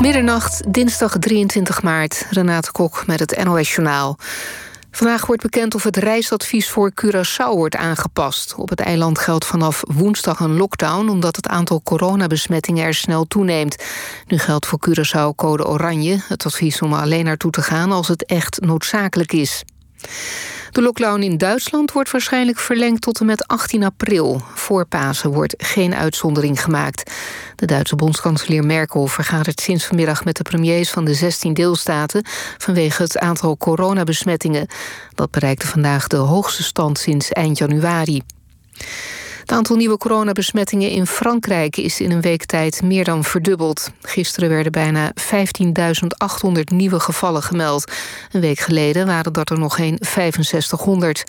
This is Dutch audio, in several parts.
Middernacht, dinsdag 23 maart. Renate Kok met het NOS Journaal. Vandaag wordt bekend of het reisadvies voor Curaçao wordt aangepast. Op het eiland geldt vanaf woensdag een lockdown... omdat het aantal coronabesmettingen er snel toeneemt. Nu geldt voor Curaçao code oranje. Het advies om er alleen naartoe te gaan als het echt noodzakelijk is. De lockdown in Duitsland wordt waarschijnlijk verlengd tot en met 18 april. Voor Pasen wordt geen uitzondering gemaakt. De Duitse bondskanselier Merkel vergadert sinds vanmiddag met de premiers van de 16 deelstaten vanwege het aantal coronabesmettingen. Dat bereikte vandaag de hoogste stand sinds eind januari. Het aantal nieuwe coronabesmettingen in Frankrijk is in een week tijd meer dan verdubbeld. Gisteren werden bijna 15.800 nieuwe gevallen gemeld. Een week geleden waren dat er nog geen 6500.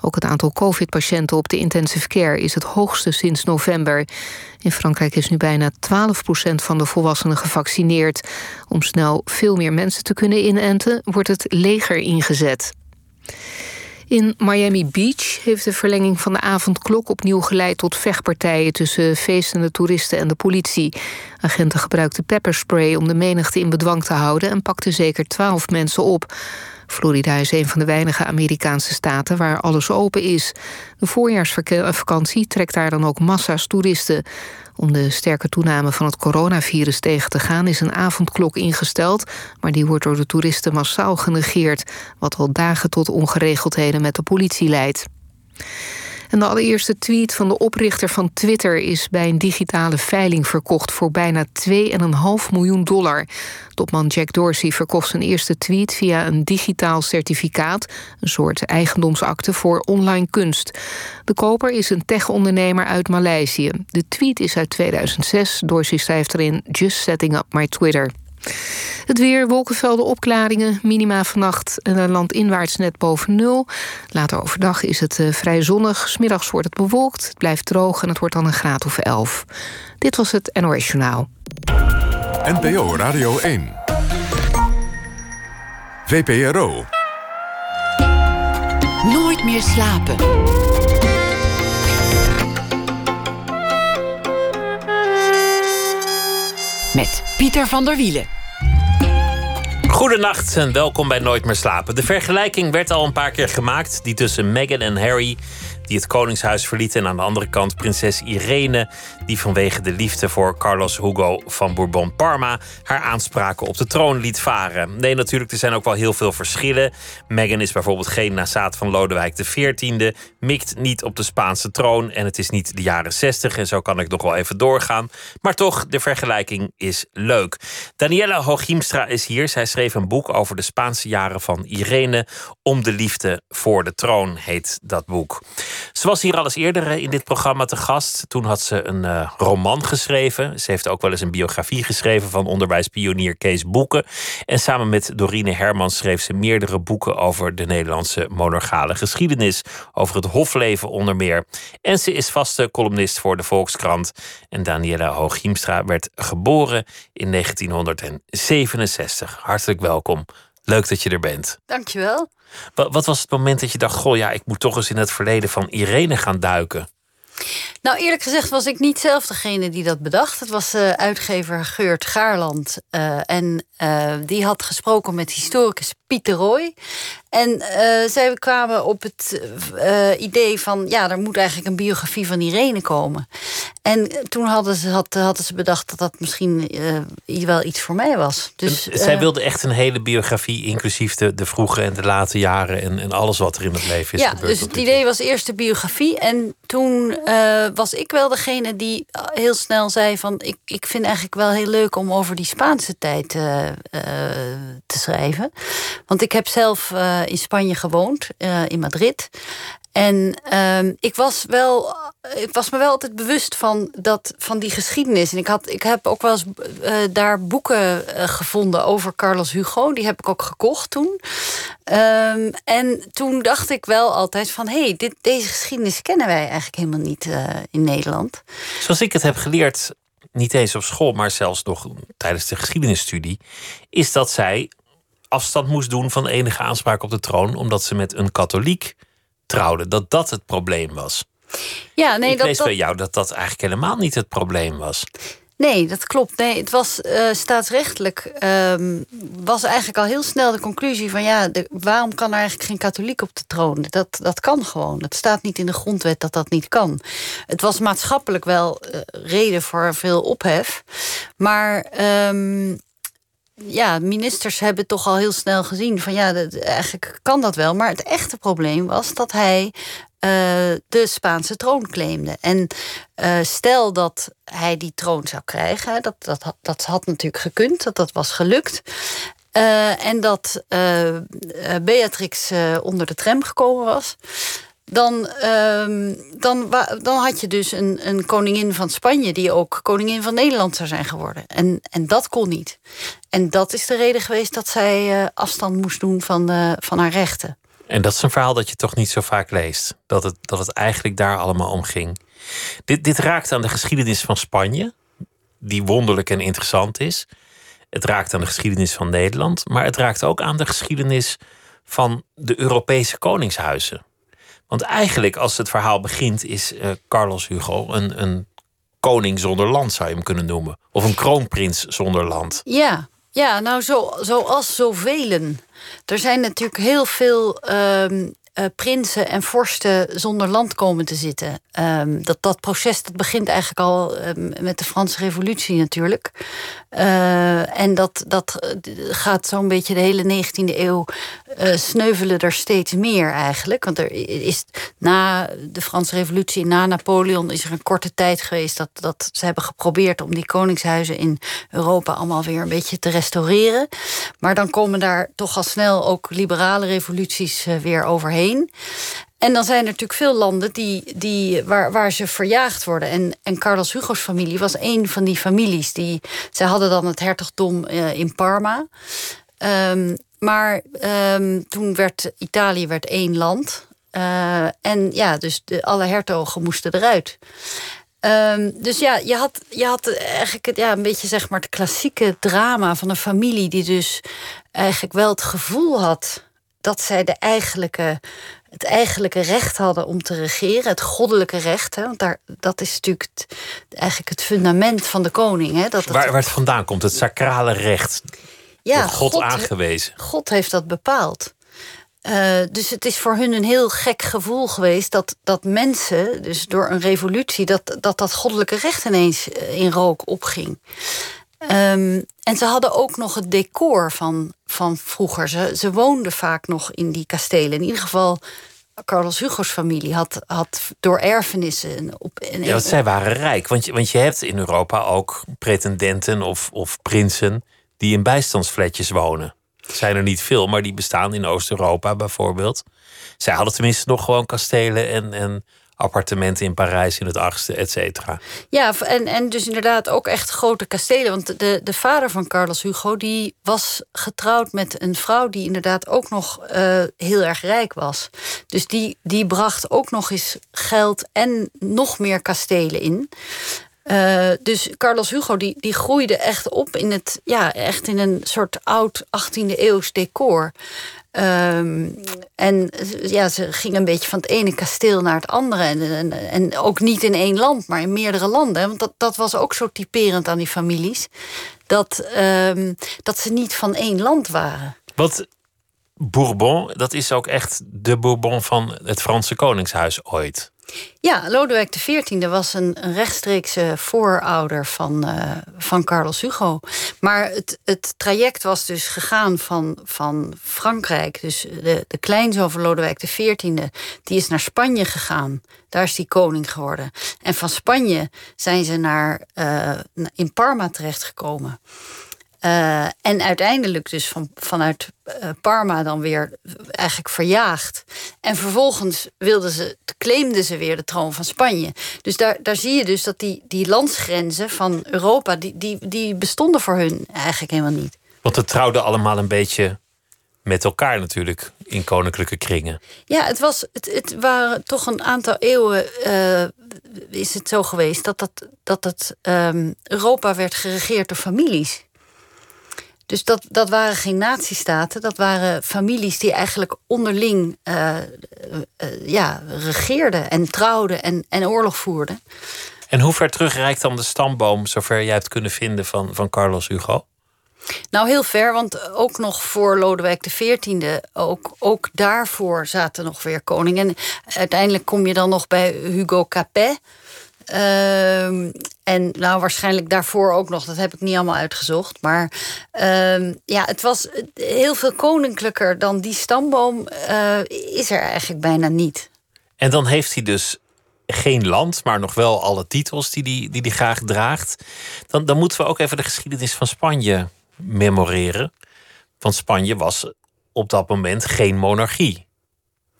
Ook het aantal covid-patiënten op de intensive care is het hoogste sinds november. In Frankrijk is nu bijna 12% van de volwassenen gevaccineerd. Om snel veel meer mensen te kunnen inenten, wordt het leger ingezet. In Miami Beach heeft de verlenging van de avondklok opnieuw geleid tot vechtpartijen tussen feestende toeristen en de politie. Agenten gebruikten pepperspray om de menigte in bedwang te houden en pakten zeker twaalf mensen op. Florida is een van de weinige Amerikaanse staten waar alles open is. De voorjaarsvakantie trekt daar dan ook massa's toeristen. Om de sterke toename van het coronavirus tegen te gaan is een avondklok ingesteld, maar die wordt door de toeristen massaal genegeerd, wat al dagen tot ongeregeldheden met de politie leidt. En de allereerste tweet van de oprichter van Twitter is bij een digitale veiling verkocht voor bijna 2,5 miljoen dollar. Topman Jack Dorsey verkocht zijn eerste tweet via een digitaal certificaat, een soort eigendomsakte voor online kunst. De koper is een tech-ondernemer uit Maleisië. De tweet is uit 2006. Dorsey schrijft erin: Just setting up my Twitter. Het weer, wolkenvelden, opklaringen. Minima vannacht en landinwaarts net boven nul. Later overdag is het uh, vrij zonnig. Smiddags wordt het bewolkt. Het blijft droog en het wordt dan een graad of 11. Dit was het NOS Journaal. NPO Radio 1. VPRO. Nooit meer slapen. Met Pieter van der Wielen. Goedenacht en welkom bij Nooit meer slapen. De vergelijking werd al een paar keer gemaakt, die tussen Meghan en Harry die het Koningshuis verlieten. En aan de andere kant prinses Irene, die vanwege de liefde voor Carlos Hugo van Bourbon-Parma haar aanspraken op de troon liet varen. Nee, natuurlijk, er zijn ook wel heel veel verschillen. Meghan is bijvoorbeeld geen nazaat van Lodewijk XIV, mikt niet op de Spaanse troon en het is niet de jaren 60 en zo kan ik nog wel even doorgaan. Maar toch, de vergelijking is leuk. Daniela Hooghiemstra is hier. Zij schreef een boek over de Spaanse jaren van Irene. Om de liefde voor de troon heet dat boek. Ze was hier al eens eerder eh, in dit programma te gast. Toen had ze een uh, roman geschreven. Ze heeft ook wel eens een biografie geschreven van onderwijspionier Kees Boeken. En samen met Dorine Hermans schreef ze meerdere boeken over de Nederlandse monarchale geschiedenis. Over het hofleven onder meer. En ze is vaste columnist voor de Volkskrant. En Daniela Hooghiemstra werd geboren in 1967. Hartelijk welkom. Leuk dat je er bent. Dankjewel. Wat, wat was het moment dat je dacht: Goh, ja, ik moet toch eens in het verleden van Irene gaan duiken? Nou, eerlijk gezegd was ik niet zelf degene die dat bedacht. Het was uh, uitgever Geurt Gaarland. Uh, en uh, die had gesproken met historicus Pieter Roy. En zij kwamen op het idee van... ja, er moet eigenlijk een biografie van Irene komen. En toen hadden ze, had, hadden ze bedacht dat dat misschien wel iets voor mij was. Dus, zij wilde echt een hele biografie... inclusief de, de vroege en de late jaren... En, en alles wat er in het leven is ja, gebeurd. dus het idee was eerst de biografie. En toen uh, was ik wel degene die heel snel zei van... Ik, ik vind eigenlijk wel heel leuk om over die Spaanse tijd uh, uh, te schrijven. Want ik heb zelf in Spanje gewoond, in Madrid. En uh, ik, was wel, ik was me wel altijd bewust van, dat, van die geschiedenis. En ik, had, ik heb ook wel eens daar boeken gevonden over Carlos Hugo. Die heb ik ook gekocht toen. Um, en toen dacht ik wel altijd van... hé, hey, dit, deze geschiedenis kennen wij eigenlijk helemaal niet in Nederland. Zoals ik het heb geleerd, niet eens op school... maar zelfs nog tijdens de geschiedenisstudie... is dat zij afstand moest doen van enige aanspraak op de troon... omdat ze met een katholiek trouwde, dat dat het probleem was. Ja, nee, ik dat, lees dat... bij jou dat dat eigenlijk helemaal niet het probleem was. Nee, dat klopt. Nee, het was uh, staatsrechtelijk. Um, was eigenlijk al heel snel de conclusie van ja, de, waarom kan er eigenlijk geen katholiek op de troon? Dat, dat kan gewoon. Het staat niet in de grondwet dat dat niet kan. Het was maatschappelijk wel uh, reden voor veel ophef. Maar. Um, ja, ministers hebben toch al heel snel gezien van ja, dat, eigenlijk kan dat wel. Maar het echte probleem was dat hij uh, de Spaanse troon claimde. En uh, stel dat hij die troon zou krijgen, dat, dat, dat had natuurlijk gekund, dat dat was gelukt. Uh, en dat Beatrix onder de tram gekomen was dan, uh, dan, dan had je dus een, een koningin van Spanje... die ook koningin van Nederland zou zijn geworden. En, en dat kon niet. En dat is de reden geweest dat zij uh, afstand moest doen van, uh, van haar rechten. En dat is een verhaal dat je toch niet zo vaak leest. Dat het, dat het eigenlijk daar allemaal om ging. Dit, dit raakt aan de geschiedenis van Spanje... die wonderlijk en interessant is. Het raakt aan de geschiedenis van Nederland... maar het raakt ook aan de geschiedenis van de Europese koningshuizen want eigenlijk, als het verhaal begint, is uh, Carlos Hugo een, een koning zonder land, zou je hem kunnen noemen. Of een kroonprins zonder land. Ja, ja nou, zo, zoals zoveel. Er zijn natuurlijk heel veel uh, uh, prinsen en vorsten zonder land komen te zitten. Um, dat, dat proces dat begint eigenlijk al um, met de Franse Revolutie natuurlijk. Uh, en dat, dat gaat zo'n beetje de hele 19e eeuw sneuvelen er steeds meer eigenlijk. Want er is na de Franse Revolutie, na Napoleon, is er een korte tijd geweest dat, dat ze hebben geprobeerd om die koningshuizen in Europa allemaal weer een beetje te restaureren. Maar dan komen daar toch al snel ook liberale revoluties weer overheen. En dan zijn er natuurlijk veel landen die, die, waar, waar ze verjaagd worden. En, en Carlos Hugo's familie was een van die families. Die, zij hadden dan het hertogdom uh, in Parma. Um, maar um, toen werd Italië werd één land. Uh, en ja, dus de, alle hertogen moesten eruit. Um, dus ja, je had, je had eigenlijk het, ja, een beetje zeg maar het klassieke drama van een familie die dus eigenlijk wel het gevoel had dat zij de eigenlijke, het eigenlijke recht hadden om te regeren. Het goddelijke recht. Hè, want daar, dat is natuurlijk het, eigenlijk het fundament van de koning. Hè, dat waar, waar het vandaan komt, het sacrale recht. Ja, God, God, aangewezen. God heeft dat bepaald. Uh, dus het is voor hun een heel gek gevoel geweest dat, dat mensen, dus door een revolutie, dat dat, dat goddelijke recht ineens eh, in rook opging. Um, en ze hadden ook nog het decor van, van vroeger. Ze, ze woonden vaak nog in die kastelen. In ieder geval, Carlos Hugo's familie had, had door erfenissen. Op, ja, zij waren rijk. Want je, want je hebt in Europa ook pretendenten of, of prinsen die in bijstandsflatjes wonen. Er zijn er niet veel, maar die bestaan in Oost-Europa bijvoorbeeld. Zij hadden tenminste nog gewoon kastelen en, en appartementen in Parijs in het achtste, et cetera. Ja, en, en dus inderdaad ook echt grote kastelen. Want de, de vader van Carlos Hugo die was getrouwd met een vrouw die inderdaad ook nog uh, heel erg rijk was. Dus die, die bracht ook nog eens geld en nog meer kastelen in. Uh, dus Carlos Hugo die, die groeide echt op in het ja, echt in een soort oud 18e eeuws decor. Um, en ja, ze ging een beetje van het ene kasteel naar het andere. En, en, ook niet in één land, maar in meerdere landen. Want dat, dat was ook zo typerend aan die families. Dat, um, dat ze niet van één land waren. Wat Bourbon, dat is ook echt de Bourbon van het Franse Koningshuis ooit. Ja, Lodewijk XIV was een, rechtstreekse voorouder van, uh, van Carlos Hugo. Maar het, het traject was dus gegaan van, van Frankrijk. Dus de, de kleinzoon van Lodewijk XIV, die is naar Spanje gegaan. Daar is die koning geworden. En van Spanje zijn ze naar, uh, in Parma terechtgekomen. Uh, en uiteindelijk dus van, vanuit uh, Parma dan weer eigenlijk verjaagd. En vervolgens wilden ze, claimden ze weer de troon van Spanje. Dus daar, daar zie je dus dat die, die landsgrenzen van Europa... Die, die, die bestonden voor hun eigenlijk helemaal niet. Want het trouwde allemaal een beetje met elkaar natuurlijk in koninklijke kringen. Ja, het, was, het, het waren toch een aantal eeuwen uh, is het zo geweest... dat, dat, dat het, um, Europa werd geregeerd door families. Dus dat, dat waren geen nazistaten, dat waren families die eigenlijk onderling uh, uh, ja, regeerden en trouwden en, en oorlog voerden. En hoe ver terug reikt dan de stamboom, zover jij hebt kunnen vinden van, van Carlos Hugo? Nou, heel ver, want ook nog voor Lodewijk XIV, ook, ook daarvoor zaten nog weer koningen. En uiteindelijk kom je dan nog bij Hugo Capet. Ehm, en nou, waarschijnlijk daarvoor ook nog, dat heb ik niet allemaal uitgezocht. Maar ehm, ja, het was heel veel koninklijker dan die stamboom, uh, is er eigenlijk bijna niet. En dan heeft hij dus geen land, maar nog wel alle titels die hij die, die, die graag draagt. Dan, dan moeten we ook even de geschiedenis van Spanje memoreren. Want Spanje was op dat moment geen monarchie.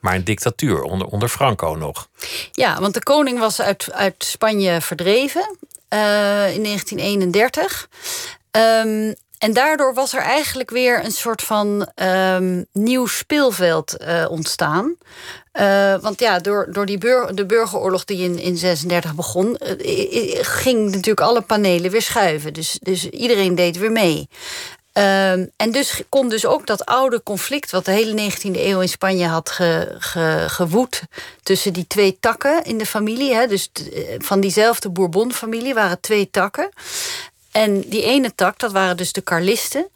Maar een dictatuur onder, onder Franco nog. Ja, want de koning was uit, uit Spanje verdreven uh, in 1931. Um, en daardoor was er eigenlijk weer een soort van um, nieuw speelveld uh, ontstaan. Uh, want ja, door, door die de burgeroorlog die in 1936 begon, uh, ging natuurlijk alle panelen weer schuiven. Dus, dus iedereen deed weer mee. Uh, en dus kon dus ook dat oude conflict, wat de hele 19e eeuw in Spanje had ge, ge, gewoed tussen die twee takken in de familie. Hè, dus van diezelfde Bourbon-familie waren twee takken. En die ene tak, dat waren dus de Carlisten.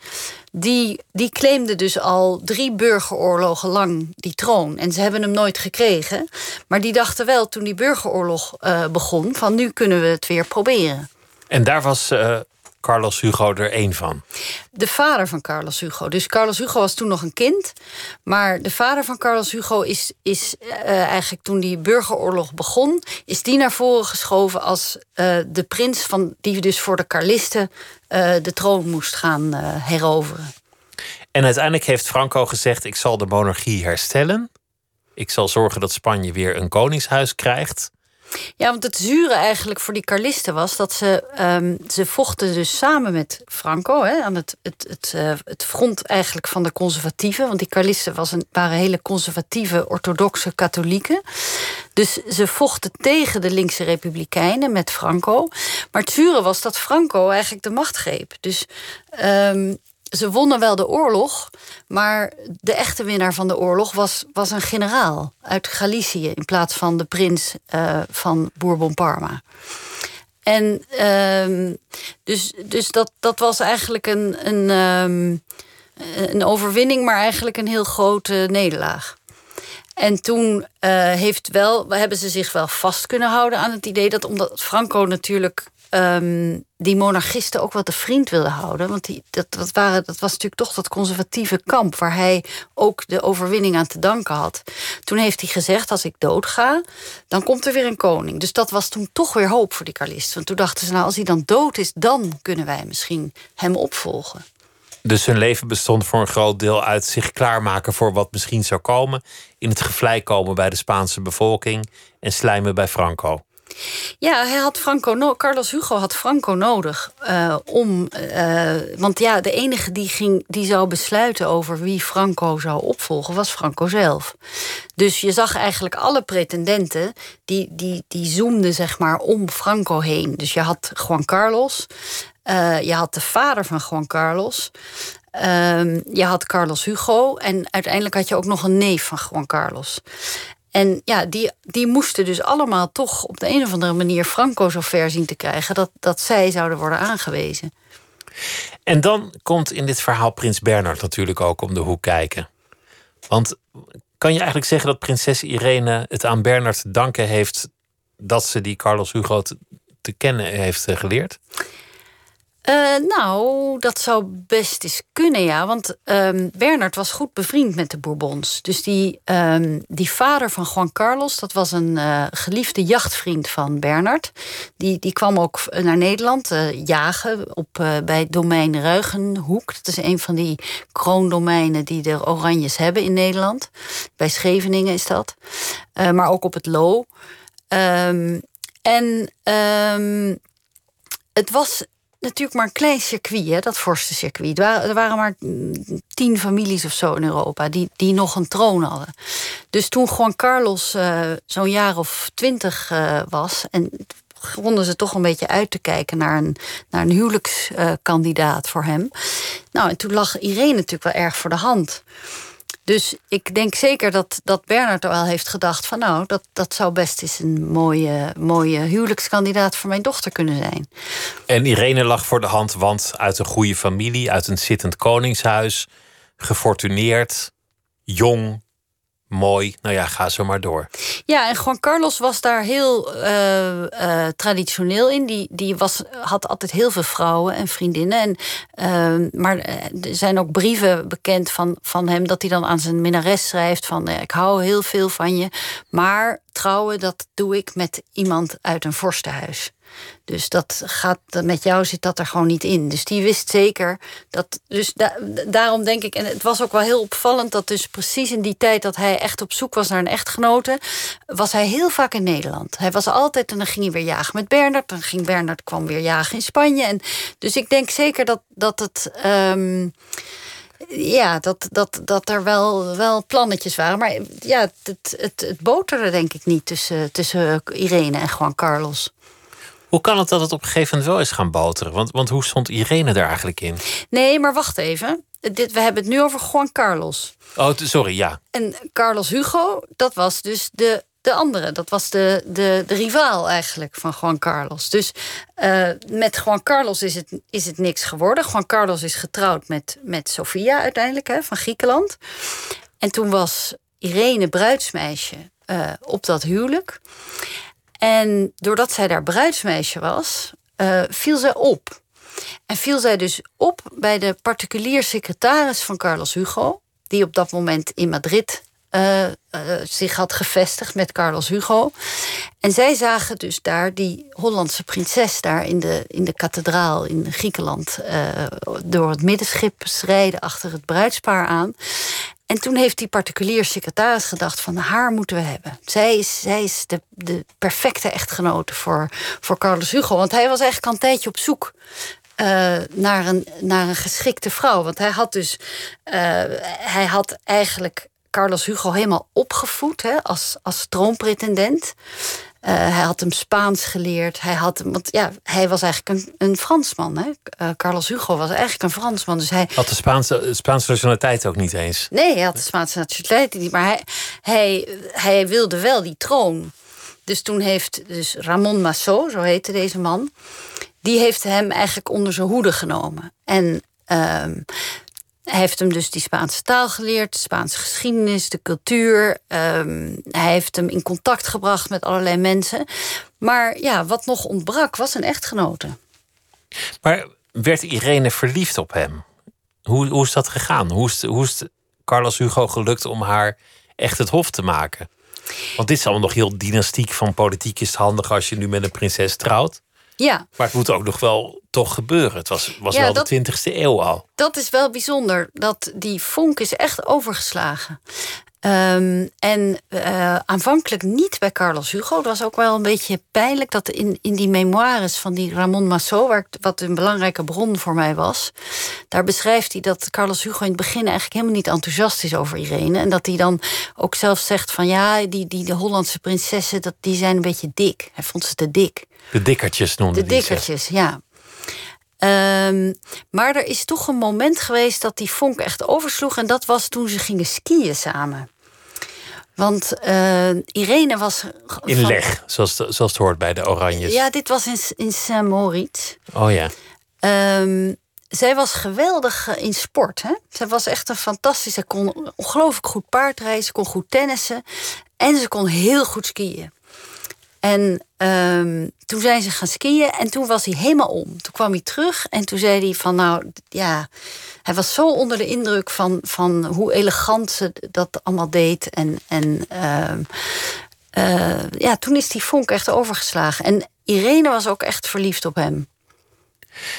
Die, die claimden dus al drie burgeroorlogen lang die troon. En ze hebben hem nooit gekregen. Maar die dachten wel toen die burgeroorlog uh, begon... van nu kunnen we het weer proberen. En daar was uh, Carlos Hugo er één van? De vader van Carlos Hugo. Dus Carlos Hugo was toen nog een kind. Maar de vader van Carlos Hugo is, is uh, eigenlijk toen die burgeroorlog begon... is die naar voren geschoven als uh, de prins van, die dus voor de Carlisten... Uh, de troon moest gaan heroveren. En uiteindelijk heeft Franco gezegd... ik zal de monarchie herstellen. Ik zal zorgen dat Spanje weer een koningshuis krijgt. Ja, want het zure eigenlijk voor die Carlisten was dat ze, um, ze vochten dus samen met Franco hè, aan het, het, het, uh, het front eigenlijk van de conservatieven. Want die Carlisten was een, waren hele conservatieve, orthodoxe katholieken. Dus ze vochten tegen de linkse republikeinen met Franco. Maar het zure was dat Franco eigenlijk de macht greep. Dus um, ze wonnen wel de oorlog, maar de echte winnaar van de oorlog was, was een generaal uit Galicië in plaats van de prins uh, van Bourbon-Parma. En uh, dus, dus dat, dat was eigenlijk een, een, um, een overwinning, maar eigenlijk een heel grote nederlaag. En toen uh, heeft wel, hebben ze zich wel vast kunnen houden aan het idee dat omdat Franco natuurlijk um, die monarchisten ook wat de vriend wilde houden. Want die, dat, dat, waren, dat was natuurlijk toch dat conservatieve kamp... waar hij ook de overwinning aan te danken had. Toen heeft hij gezegd, als ik doodga, dan komt er weer een koning. Dus dat was toen toch weer hoop voor die Carlisten. Want toen dachten ze, nou, als hij dan dood is... dan kunnen wij misschien hem opvolgen. Dus hun leven bestond voor een groot deel uit zich klaarmaken voor wat misschien zou komen. In het gevlei komen bij de Spaanse bevolking en slijmen bij Franco. Ja, hij had Franco Carlos Hugo had Franco nodig uh, om. Uh, want ja, de enige die, ging, die zou besluiten over wie Franco zou opvolgen, was Franco zelf. Dus je zag eigenlijk alle pretendenten die, die, die zoomden zeg maar om Franco heen. Dus je had Juan Carlos, uh, je had de vader van Juan Carlos. Uh, je had Carlos Hugo en uiteindelijk had je ook nog een neef van Juan Carlos. En ja, die, die moesten dus allemaal toch op de een of andere manier Franco zo ver zien te krijgen dat, dat zij zouden worden aangewezen. En dan komt in dit verhaal Prins Bernard natuurlijk ook om de hoek kijken. Want kan je eigenlijk zeggen dat prinses Irene het aan Bernard te danken heeft dat ze die Carlos Hugo te, te kennen heeft eh, geleerd? Uh, nou, dat zou best eens kunnen, ja. Want um, Bernard was goed bevriend met de Bourbons. Dus die, um, die vader van Juan Carlos, dat was een uh, geliefde jachtvriend van Bernard. Die, die kwam ook naar Nederland jagen op, bij domein Ruigenhoek. Dat is een van die kroondomeinen die de Oranjes hebben in Nederland. Bij Scheveningen is dat. maar ook op het Loo. Um, en het was natuurlijk maar een klein circuit, hè, dat vorstencircuit. Er waren, maar tien families of zo in Europa die, die nog een troon hadden. Dus toen Juan Carlos uh, zo'n jaar of twintig uh, was... en begonnen ze toch een beetje uit te kijken naar een, naar een huwelijkskandidaat voor hem. Nou, en toen lag Irene natuurlijk wel erg voor de hand. Dus ik denk zeker dat, dat Bernard wel heeft gedacht van nou, dat, dat zou best eens een mooie, mooie huwelijkskandidaat voor mijn dochter kunnen zijn. En Irene lag voor de hand, want uit een goede familie, uit een zittend koningshuis, gefortuneerd, jong, mooi. Nou ja, ga zo maar door. Ja, en Juan Carlos was daar heel uh, uh, traditioneel in. Die, die was, had altijd heel veel vrouwen en vriendinnen. En, uh, maar er zijn ook brieven bekend van, van hem dat hij dan aan zijn minnares schrijft: van ik hou heel veel van je. Maar trouwen, dat doe ik met iemand uit een vorstenhuis. Dus dat gaat, met jou zit dat er gewoon niet in. Dus die wist zeker dat. Dus daarom denk ik, en het was ook wel heel opvallend dat dus precies in die tijd dat hij echt op zoek was naar een echtgenote, was hij heel vaak in Nederland. Hij was altijd en dan ging hij weer jagen met Bernard. Dan ging Bernard kwam weer jagen in Spanje. En dus ik denk zeker dat, dat het. Um, ja, dat, dat, dat er wel, wel plannetjes waren. Maar ja, het, het, het boterde denk ik niet tussen, tussen Irene en Juan Carlos. Hoe kan het dat het op een gegeven moment wel is gaan boteren? Want, want hoe stond Irene daar eigenlijk in? Nee, maar wacht even. Dit, we hebben het nu over Juan Carlos. Oh, sorry, ja. En Carlos Hugo, dat was dus de, de andere. Dat was de, de, de rivaal eigenlijk van Juan Carlos. Dus uh, met Juan Carlos is het, is het niks geworden. Juan Carlos is getrouwd met, met Sofia uiteindelijk, hè, van Griekenland. En toen was Irene bruidsmeisje uh, op dat huwelijk. En doordat zij daar bruidsmeisje was, uh, viel zij op. En viel zij dus op bij de particulier secretaris van Carlos Hugo, die op dat moment in Madrid uh, uh, zich had gevestigd met Carlos Hugo. En zij zagen dus daar die Hollandse prinses daar in de, in de kathedraal in Griekenland door het middenschip rijden achter het bruidspaar aan. En toen heeft die particulier secretaris gedacht: van haar moeten we hebben. Zij is, zij is de, de perfecte echtgenote voor, voor Carlos Hugo. Want hij was eigenlijk al een tijdje op zoek uh, naar, een, naar een geschikte vrouw. Want hij had dus. Uh, hij had eigenlijk Carlos Hugo helemaal opgevoed hè, als, als troonpretendent. Uh, hij had hem Spaans geleerd. Hij, had, want ja, hij was eigenlijk een, een Fransman. Hè? Uh, Carlos Hugo was eigenlijk een Fransman. Dus hij had de Spaanse, Spaanse nationaliteit ook niet eens. Nee, hij had de Spaanse nationaliteit niet. Maar hij, hij, hij wilde wel die troon. Dus toen heeft dus Ramon Massot, zo heette deze man, die heeft hem eigenlijk onder zijn hoede genomen. En uh, hij heeft hem dus die Spaanse taal geleerd, de Spaanse geschiedenis, de cultuur. Um, hij heeft hem in contact gebracht met allerlei mensen. Maar ja, wat nog ontbrak was een echtgenote. Maar werd Irene verliefd op hem? Hoe, hoe is dat gegaan? Hoe is, hoe is Carlos Hugo gelukt om haar echt het hof te maken? Want dit is allemaal nog heel dynastiek van politiek is het handig als je nu met een prinses trouwt. Ja. Maar het moet ook nog wel toch gebeuren. Het was, was wel de 20e eeuw al. Dat is wel bijzonder. Dat die vonk is echt overgeslagen. Um, en uh, aanvankelijk niet bij Carlos Hugo. Dat was ook wel een beetje pijnlijk dat in, in die memoires van die Ramon Massot, waar, wat een belangrijke bron voor mij was, daar beschrijft hij dat Carlos Hugo in het begin eigenlijk helemaal niet enthousiast is over Irene. En dat hij dan ook zelf zegt van ja, die, die de Hollandse prinsessen, dat, die zijn een beetje dik. Hij vond ze te dik. De dikkertjes noemde De dikkertjes, ja. Um, maar er is toch een moment geweest dat die vonk echt oversloeg. En dat was toen ze gingen skiën samen. Want uh, Irene was. In van, leg, zoals, zoals het hoort bij de Oranjes. Ja, dit was in, in Saint-Moritz. Oh ja. Um, zij was geweldig in sport. Hè? Zij was echt een fantastische. Ze kon ongelooflijk goed paardrijden. Ze kon goed tennissen. En ze kon heel goed skiën. En um, toen zijn ze gaan skiën en toen was hij helemaal om. Toen kwam hij terug en toen zei hij van nou ja, hij was zo onder de indruk van, van hoe elegant ze dat allemaal deed. En, en uh, uh, ja, toen is die vonk echt overgeslagen. En Irene was ook echt verliefd op hem.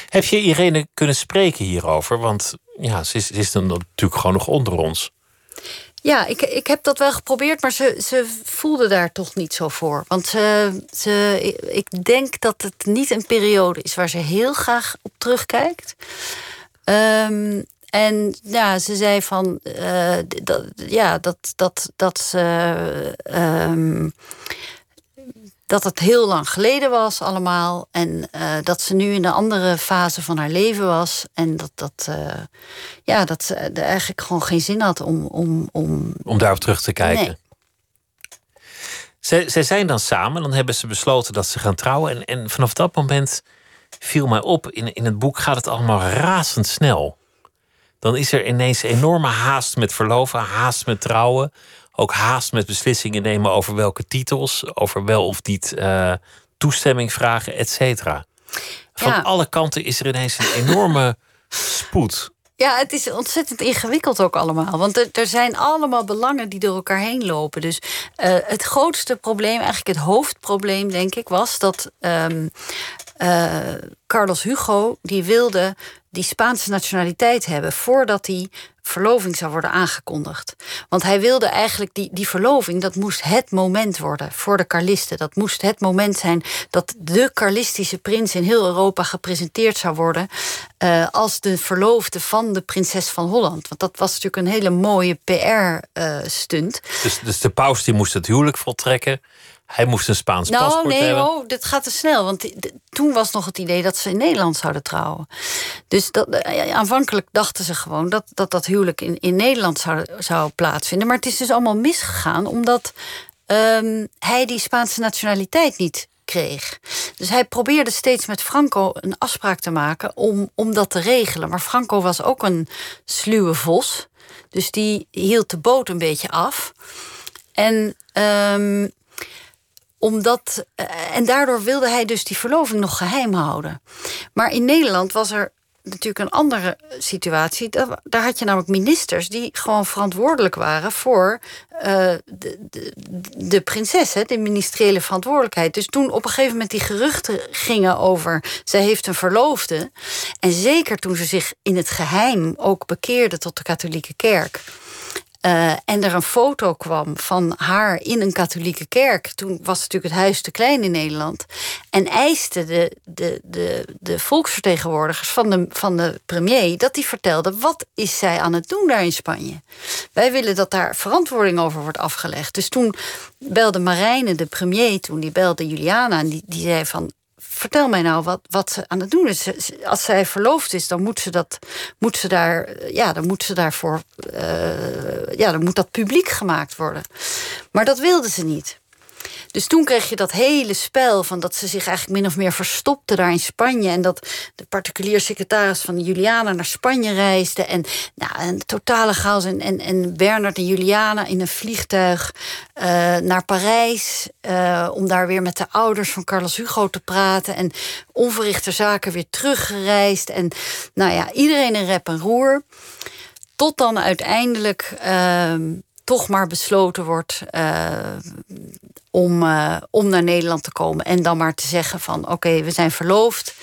Heb je Irene kunnen spreken hierover? Want ja, ze is, ze is dan natuurlijk gewoon nog onder ons. Ja, ik, ik heb dat wel geprobeerd, maar ze, ze voelde daar toch niet zo voor. Want ze, ze, ik denk dat het niet een periode is waar ze heel graag op terugkijkt. Um, en ja, ze zei van uh, dat, ja, dat, dat, dat ze. Um, dat het heel lang geleden was allemaal. En uh, dat ze nu in een andere fase van haar leven was. En dat, dat, uh, ja, dat ze er eigenlijk gewoon geen zin had om... Om, om... om daarop terug te kijken. Nee. Zij, zij zijn dan samen, dan hebben ze besloten dat ze gaan trouwen. En, en vanaf dat moment viel mij op, in, in het boek gaat het allemaal razendsnel. Dan is er ineens enorme haast met verloven, haast met trouwen. Ook haast met beslissingen nemen over welke titels, over wel of niet uh, toestemming vragen, et cetera. Van Ja. alle kanten is er ineens een enorme spoed. Ja, het is ontzettend ingewikkeld ook allemaal. Want er, er zijn allemaal belangen die door elkaar heen lopen. Dus eh, het grootste probleem, eigenlijk het hoofdprobleem, denk ik, was dat ehm, eh, Carlos Hugo die wilde die Spaanse nationaliteit hebben voordat die verloving zou worden aangekondigd. Want hij wilde eigenlijk die, die verloving, dat moest het moment worden voor de Carlisten. Dat moest het moment zijn dat de Carlistische prins in heel Europa gepresenteerd zou worden eh, als de verloofde van de prinses van Holland. Want dat was natuurlijk een hele mooie PR-stunt. Dus, dus de paus die moest het huwelijk voltrekken. Hij moest een Spaans Nou, paspoort nee, hebben. oh, dit gaat te snel. Want toen was nog het idee dat ze in Nederland zouden trouwen. Dus dat, eh, aanvankelijk dachten ze gewoon dat dat, dat huwelijk in, in Nederland zou, zou plaatsvinden. Maar het is dus allemaal misgegaan omdat ehm, hij die Spaanse nationaliteit niet kreeg. Dus hij probeerde steeds met Franco een afspraak te maken om, om dat te regelen. Maar Franco was ook een sluwe vos. Dus die hield de boot een beetje af. En ehm, omdat, eh, en daardoor wilde hij dus die verloving nog geheim houden. Maar in Nederland was er natuurlijk een andere situatie. Daar, had je namelijk ministers die gewoon verantwoordelijk waren voor eh, de, de, de prinses, hè, de ministeriële verantwoordelijkheid. Dus toen op een gegeven moment die geruchten gingen over zij heeft een verloofde. En zeker toen ze zich in het geheim ook bekeerde tot de katholieke kerk. Uh, en er een foto kwam van haar in een katholieke kerk. Toen was natuurlijk het huis te klein in Nederland. En eisten de, de, de, de volksvertegenwoordigers van de, van de premier dat die vertelden: wat is zij aan het doen daar in Spanje? Wij willen dat daar verantwoording over wordt afgelegd. Dus toen belde Marijne, de premier, toen die belde Juliana. En die, die zei van vertel mij nou wat, wat ze aan het doen is. Als zij verloofd is, dan moet ze dat, moet ze daar, ja, dan moet ze daarvoor, uh, ja, dan moet dat publiek gemaakt worden. Maar dat wilde ze niet. Dus toen kreeg je dat hele spel van dat ze zich eigenlijk min of meer verstopte daar in Spanje. En dat de particulier secretaris van Juliana naar Spanje reisde. En nou, een totale chaos. En, en, en Bernard en Juliana in een vliegtuig uh, naar Parijs. Uh, om daar weer met de ouders van Carlos Hugo te praten. En onverrichte zaken weer teruggereisd. En nou ja, iedereen in rep en roer. Tot dan uiteindelijk. Uh, toch maar besloten wordt uh, om, uh, om naar Nederland te komen. En dan maar te zeggen van oké, we zijn verloofd.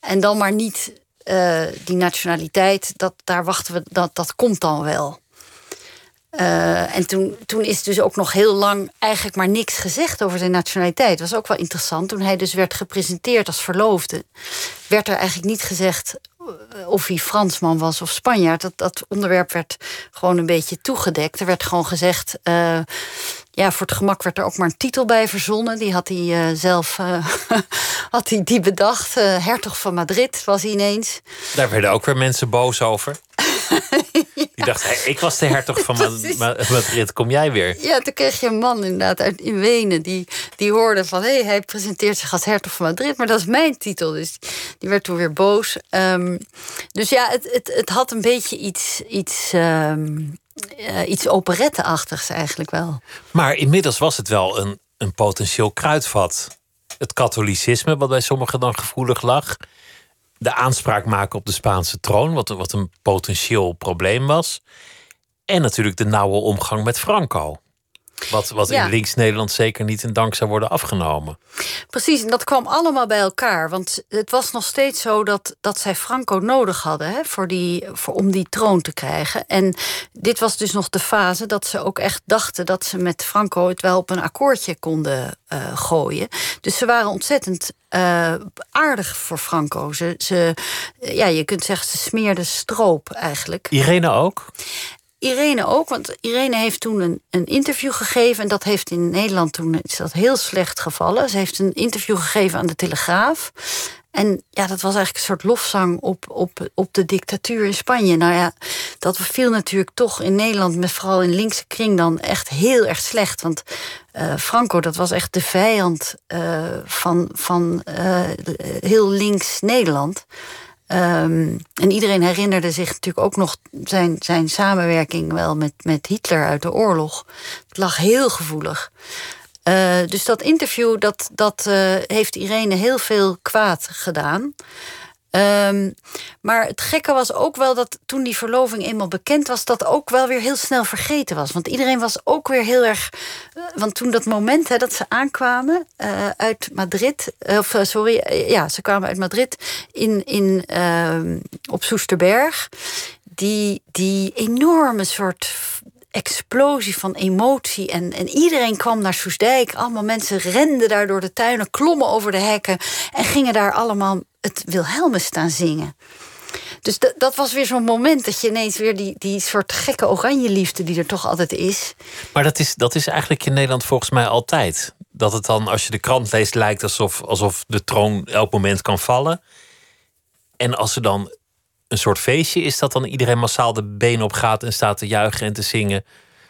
En dan maar niet uh, die nationaliteit, dat, daar wachten we, dat, dat komt dan wel. En toen, toen is dus ook nog heel lang eigenlijk maar niks gezegd over zijn nationaliteit. Was ook wel interessant. Toen hij dus werd gepresenteerd als verloofde, werd er eigenlijk niet gezegd of hij Fransman was of Spanjaard. Dat, dat onderwerp werd gewoon een beetje toegedekt. Er werd gewoon gezegd. Uh, ja, voor het gemak werd er ook maar een titel bij verzonnen. Die had hij uh, zelf uh, had hij die bedacht. Hertog van Madrid was hij ineens. Daar werden ook weer mensen boos over. Die dacht, hey, ik was de hertog van Madrid, kom jij weer? Ja, toen kreeg je een man inderdaad uit in Wenen... die, die hoorde van, hé, hey, hij presenteert zich als hertog van Madrid... maar dat is mijn titel, dus die werd toen weer boos. Um, dus ja, het, het, het had een beetje iets... iets um, uh, iets operetteachtigs eigenlijk wel. Maar inmiddels was het wel een, een potentieel kruidvat. Het katholicisme, wat bij sommigen dan gevoelig lag de aanspraak maken op de Spaanse troon, wat, wat een potentieel probleem was. En natuurlijk de nauwe omgang met Franco. Wat, wat ja. in links-Nederland zeker niet in dank zou worden afgenomen. Precies, en dat kwam allemaal bij elkaar. Want het was nog steeds zo dat, dat zij Franco nodig hadden hè, voor die, voor, om die troon te krijgen. En dit was dus nog de fase dat ze ook echt dachten dat ze met Franco het wel op een akkoordje konden uh, gooien. Dus ze waren ontzettend uh, aardig voor Franco. Ze, ze, ja, je kunt zeggen, ze smeerde stroop eigenlijk. Irene ook? Irene ook, want Irene heeft toen een, een interview gegeven. En dat heeft in Nederland toen is dat heel slecht gevallen. Ze heeft een interview gegeven aan de Telegraaf. En ja, dat was eigenlijk een soort lofzang op, op, op de dictatuur in Spanje. Nou ja, dat viel natuurlijk toch in Nederland, met vooral in linkse kring, dan echt heel erg slecht. Want uh, Franco, dat was echt de vijand uh, van, van uh, heel links Nederland. Um, en iedereen herinnerde zich natuurlijk ook nog zijn, zijn samenwerking wel met, met Hitler uit de oorlog. Het lag heel gevoelig. Uh, dus dat interview, dat, dat uh, heeft Irene heel veel kwaad gedaan. Um, maar het gekke was ook wel dat toen die verloving eenmaal bekend was, dat ook wel weer heel snel vergeten was. Want iedereen was ook weer heel erg. Uh, want toen dat moment hè, dat ze aankwamen uh, uit Madrid, of sorry, ja, ze kwamen uit Madrid in, in, uh, op Soesterberg. Die, die enorme soort explosie van emotie. En, en iedereen kwam naar Soesdijk. Allemaal mensen renden daar door de tuinen, klommen over de hekken en gingen daar allemaal het Wilhelmus staan zingen. Dus dat was weer zo'n moment dat je ineens weer die, die soort gekke oranje liefde die er toch altijd is. Maar dat is, dat is eigenlijk in Nederland volgens mij altijd. Dat het dan, als je de krant leest, lijkt alsof, alsof de troon elk moment kan vallen. En als er dan een soort feestje is dat dan iedereen massaal de benen op gaat en staat te juichen en te zingen.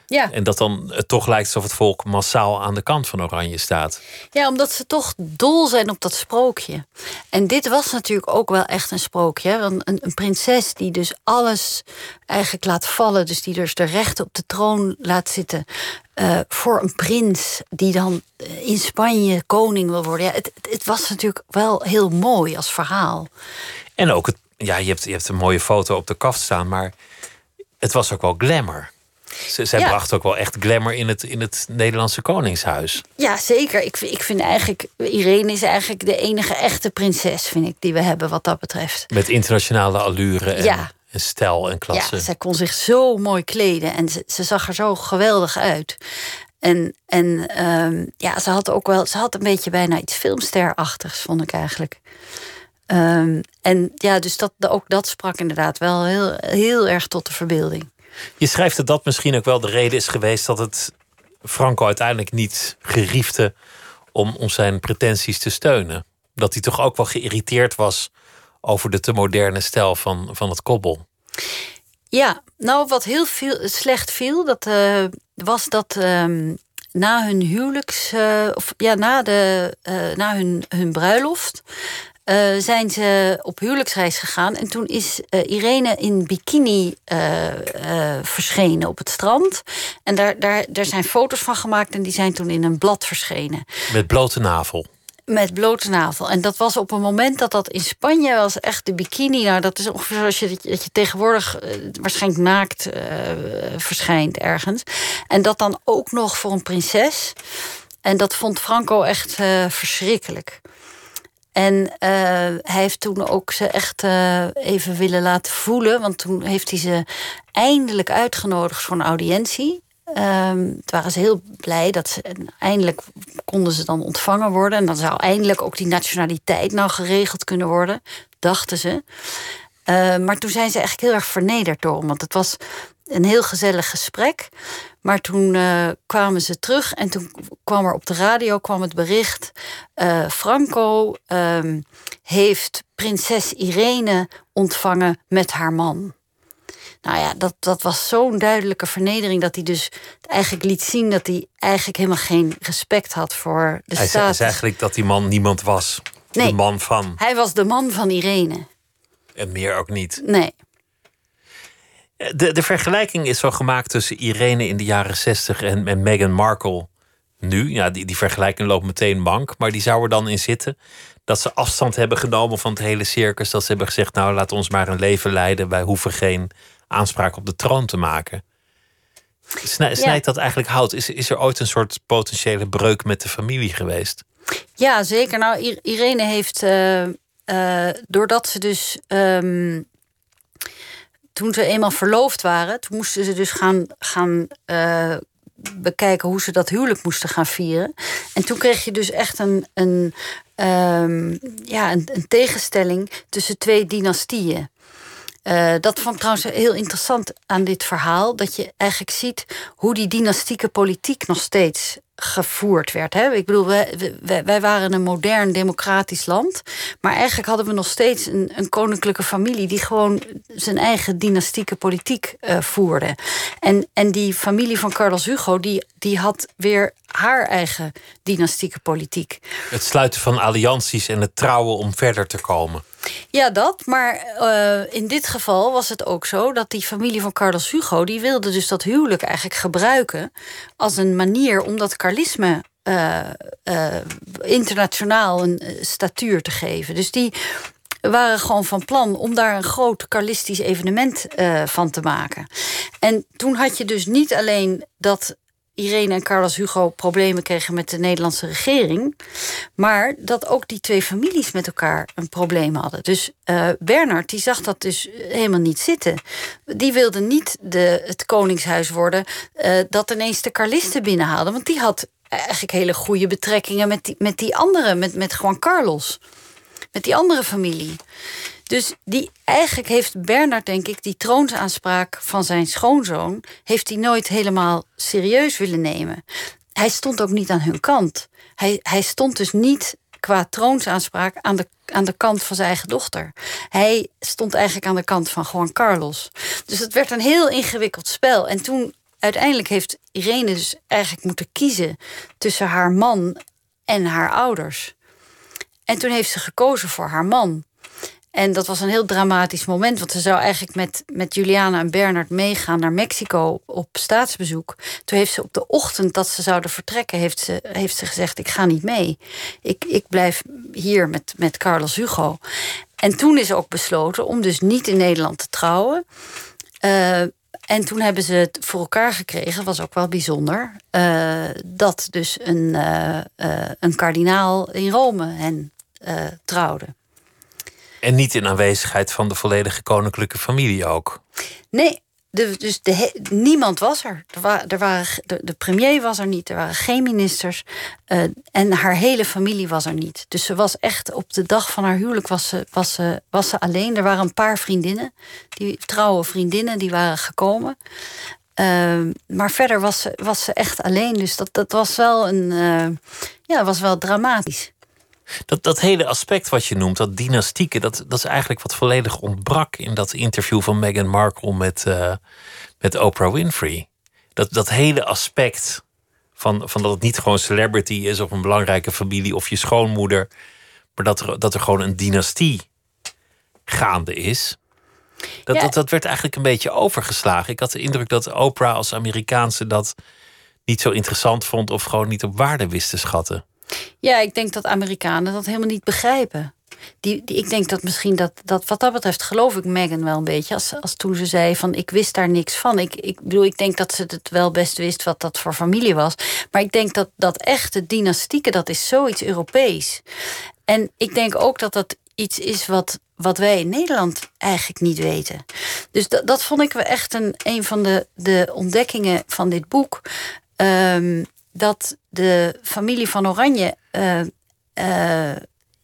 Ja. En dat dan het toch lijkt alsof het volk massaal aan de kant van Oranje staat. Ja, omdat ze toch dol zijn op dat sprookje. En dit was natuurlijk ook wel echt een sprookje. Want een, een prinses die dus alles eigenlijk laat vallen. Dus die dus de rechten op de troon laat zitten. Uh, voor een prins die dan eh, in Spanje koning wil worden. Ja, het, het was natuurlijk wel heel mooi als verhaal. En ook het ja, je hebt, je hebt een mooie foto op de kaft staan, maar het was ook wel glamour. Z zij ja. bracht ook wel echt glamour in het, in het Nederlandse Koningshuis. Ja, zeker. Ik, ik vind eigenlijk, Irene is eigenlijk de enige echte prinses, vind ik, die we hebben wat dat betreft. Met internationale allure en, ja. en stijl en klasse. Ja, zij kon zich zo mooi kleden en ze, ze zag er zo geweldig uit. En, en um, ja, ze had ook wel, ze had een beetje bijna iets filmsterachtigs, vond ik eigenlijk. Um, en ja, dus dat, ook dat sprak inderdaad wel heel, heel erg tot de verbeelding. Je schrijft dat dat misschien ook wel de reden is geweest dat het Franco uiteindelijk niet geriefde om, om zijn pretenties te steunen. Dat hij toch ook wel geïrriteerd was over de te moderne stijl van, van het kobbel. Ja, nou wat heel veel, slecht viel, dat uh, was dat um, na hun huwelijks, uh, of ja, na, de, uh, na hun, hun bruiloft, uh, zijn ze op huwelijksreis gegaan. En toen is uh, Irene in bikini uh, verschenen op het strand. En daar, daar, daar zijn foto's van gemaakt en die zijn toen in een blad verschenen. Met blote navel. Met blote navel. En dat was op een moment dat dat in Spanje was echt de bikini. Nou, dat is ongeveer zoals je, dat je tegenwoordig waarschijnlijk naakt verschijnt ergens. En dat dan ook nog voor een prinses. En dat vond Franco echt verschrikkelijk. En uh, hij heeft toen ook ze echt uh, even willen laten voelen. Want toen heeft hij ze eindelijk uitgenodigd voor een audiëntie. Um, toen waren ze heel blij dat ze eindelijk konden ze dan ontvangen worden. En dan zou eindelijk ook die nationaliteit nou geregeld kunnen worden, dachten ze. Uh, maar toen zijn ze eigenlijk heel erg vernederd door hem. Want het was een heel gezellig gesprek. Maar toen uh, kwamen ze terug en toen kwam er op de radio kwam het bericht: uh, Franco uh, heeft prinses Irene ontvangen met haar man. Nou ja, dat, dat was zo'n duidelijke vernedering dat hij dus eigenlijk liet zien dat hij eigenlijk helemaal geen respect had voor de hij staat. Hij zei eigenlijk dat die man niemand was. Nee, de man van. Hij was de man van Irene. En meer ook niet. Nee. De, de vergelijking is zo gemaakt tussen Irene in de jaren 60 en, en Meghan Markle nu. Ja, die, die vergelijking loopt meteen mank, maar die zou er dan in zitten. Dat ze afstand hebben genomen van het hele circus. Dat ze hebben gezegd, nou laat ons maar een leven leiden. Wij hoeven geen aanspraak op de troon te maken. Snij, snijdt ja. dat eigenlijk hout? Is, is er ooit een soort potentiële breuk met de familie geweest? Ja, zeker. Nou, Irene heeft, uh, uh, doordat ze dus... Um, toen ze eenmaal verloofd waren, toen moesten ze dus gaan, gaan uh, bekijken hoe ze dat huwelijk moesten gaan vieren. En toen kreeg je dus echt een, een, um, ja, een, een tegenstelling tussen twee dynastieën. Uh, dat vond ik trouwens heel interessant aan dit verhaal. Dat je eigenlijk ziet hoe die dynastieke politiek nog steeds gevoerd werd. Hè? Ik bedoel, wij, wij, waren een modern democratisch land. Maar eigenlijk hadden we nog steeds een, een koninklijke familie die gewoon zijn eigen dynastieke politiek uh, voerde. En, en die familie van Carlos Hugo, die, die had weer haar eigen dynastieke politiek. Het sluiten van allianties en het trouwen om verder te komen. Ja, dat. Maar uh, in dit geval was het ook zo dat die familie van Carlos Hugo... die wilde dus dat huwelijk eigenlijk gebruiken... als een manier om dat Carlisme uh, uh, internationaal een statuur te geven. Dus die waren gewoon van plan om daar een groot Carlistisch evenement van te maken. En toen had je dus niet alleen dat Irene en Carlos Hugo problemen kregen met de Nederlandse regering. Maar dat ook die twee families met elkaar een probleem hadden. Dus uh, Bernard die zag dat dus helemaal niet zitten. Die wilde niet de, het koningshuis worden uh, dat ineens de Carlisten binnenhaalde. Want die had eigenlijk hele goede betrekkingen met die, met die andere, met, met Juan Carlos. Met die andere familie. Dus die, eigenlijk heeft Bernard, denk ik, die troonsaanspraak van zijn schoonzoon... heeft hij nooit helemaal serieus willen nemen. Hij stond ook niet aan hun kant. Hij, hij stond dus niet qua troonsaanspraak aan de, aan de kant van zijn eigen dochter. Hij stond eigenlijk aan de kant van Juan Carlos. Dus het werd een heel ingewikkeld spel. En toen uiteindelijk heeft Irene dus eigenlijk moeten kiezen tussen haar man en haar ouders. En toen heeft ze gekozen voor haar man. En dat was een heel dramatisch moment, want ze zou eigenlijk met, met Juliana en Bernard meegaan naar Mexico op staatsbezoek. Toen heeft ze op de ochtend dat ze zouden vertrekken, heeft ze, heeft ze gezegd: Ik ga niet mee. Ik, ik blijf hier met, met Carlos Hugo. En toen is ook besloten om dus niet in Nederland te trouwen. Uh, en toen hebben ze het voor elkaar gekregen, was ook wel bijzonder, uh, dat dus een, uh, een kardinaal in Rome hen trouwde. En niet in aanwezigheid van de volledige koninklijke familie ook. Nee, dus de, niemand was er. Er, er waren, de, premier was er niet, er waren geen ministers. Uh, en haar hele familie was er niet. Dus ze was echt op de dag van haar huwelijk was ze, was ze, was ze alleen. Er waren een paar vriendinnen, die trouwe vriendinnen, die waren gekomen. Uh, maar verder was ze, was ze echt alleen. Dus dat, dat was wel een uh, ja, was wel dramatisch. Dat, dat hele aspect wat je noemt, dat dynastieke, dat, dat is eigenlijk wat volledig ontbrak in dat interview van Meghan Markle met, uh, met Oprah Winfrey. Dat, dat hele aspect van, van dat het niet gewoon celebrity is of een belangrijke familie of je schoonmoeder, maar dat er, dat er gewoon een dynastie gaande is. Dat, dat, dat werd eigenlijk een beetje overgeslagen. Ik had de indruk dat Oprah als Amerikaanse dat niet zo interessant vond of gewoon niet op waarde wist te schatten. Ja, ik denk dat Amerikanen dat helemaal niet begrijpen. Die, die, ik denk dat misschien dat, dat, wat dat betreft, geloof ik Meghan wel een beetje. Als, als toen ze zei van ik wist daar niks van. Ik, ik bedoel, ik denk dat ze het wel best wist wat dat voor familie was. Maar ik denk dat dat echte dynastieke, dat is zoiets Europees. En ik denk ook dat dat iets is wat, wat wij in Nederland eigenlijk niet weten. Dus dat, dat vond ik echt een, een van de, de ontdekkingen van dit boek. Um, dat de familie van Oranje uh, uh,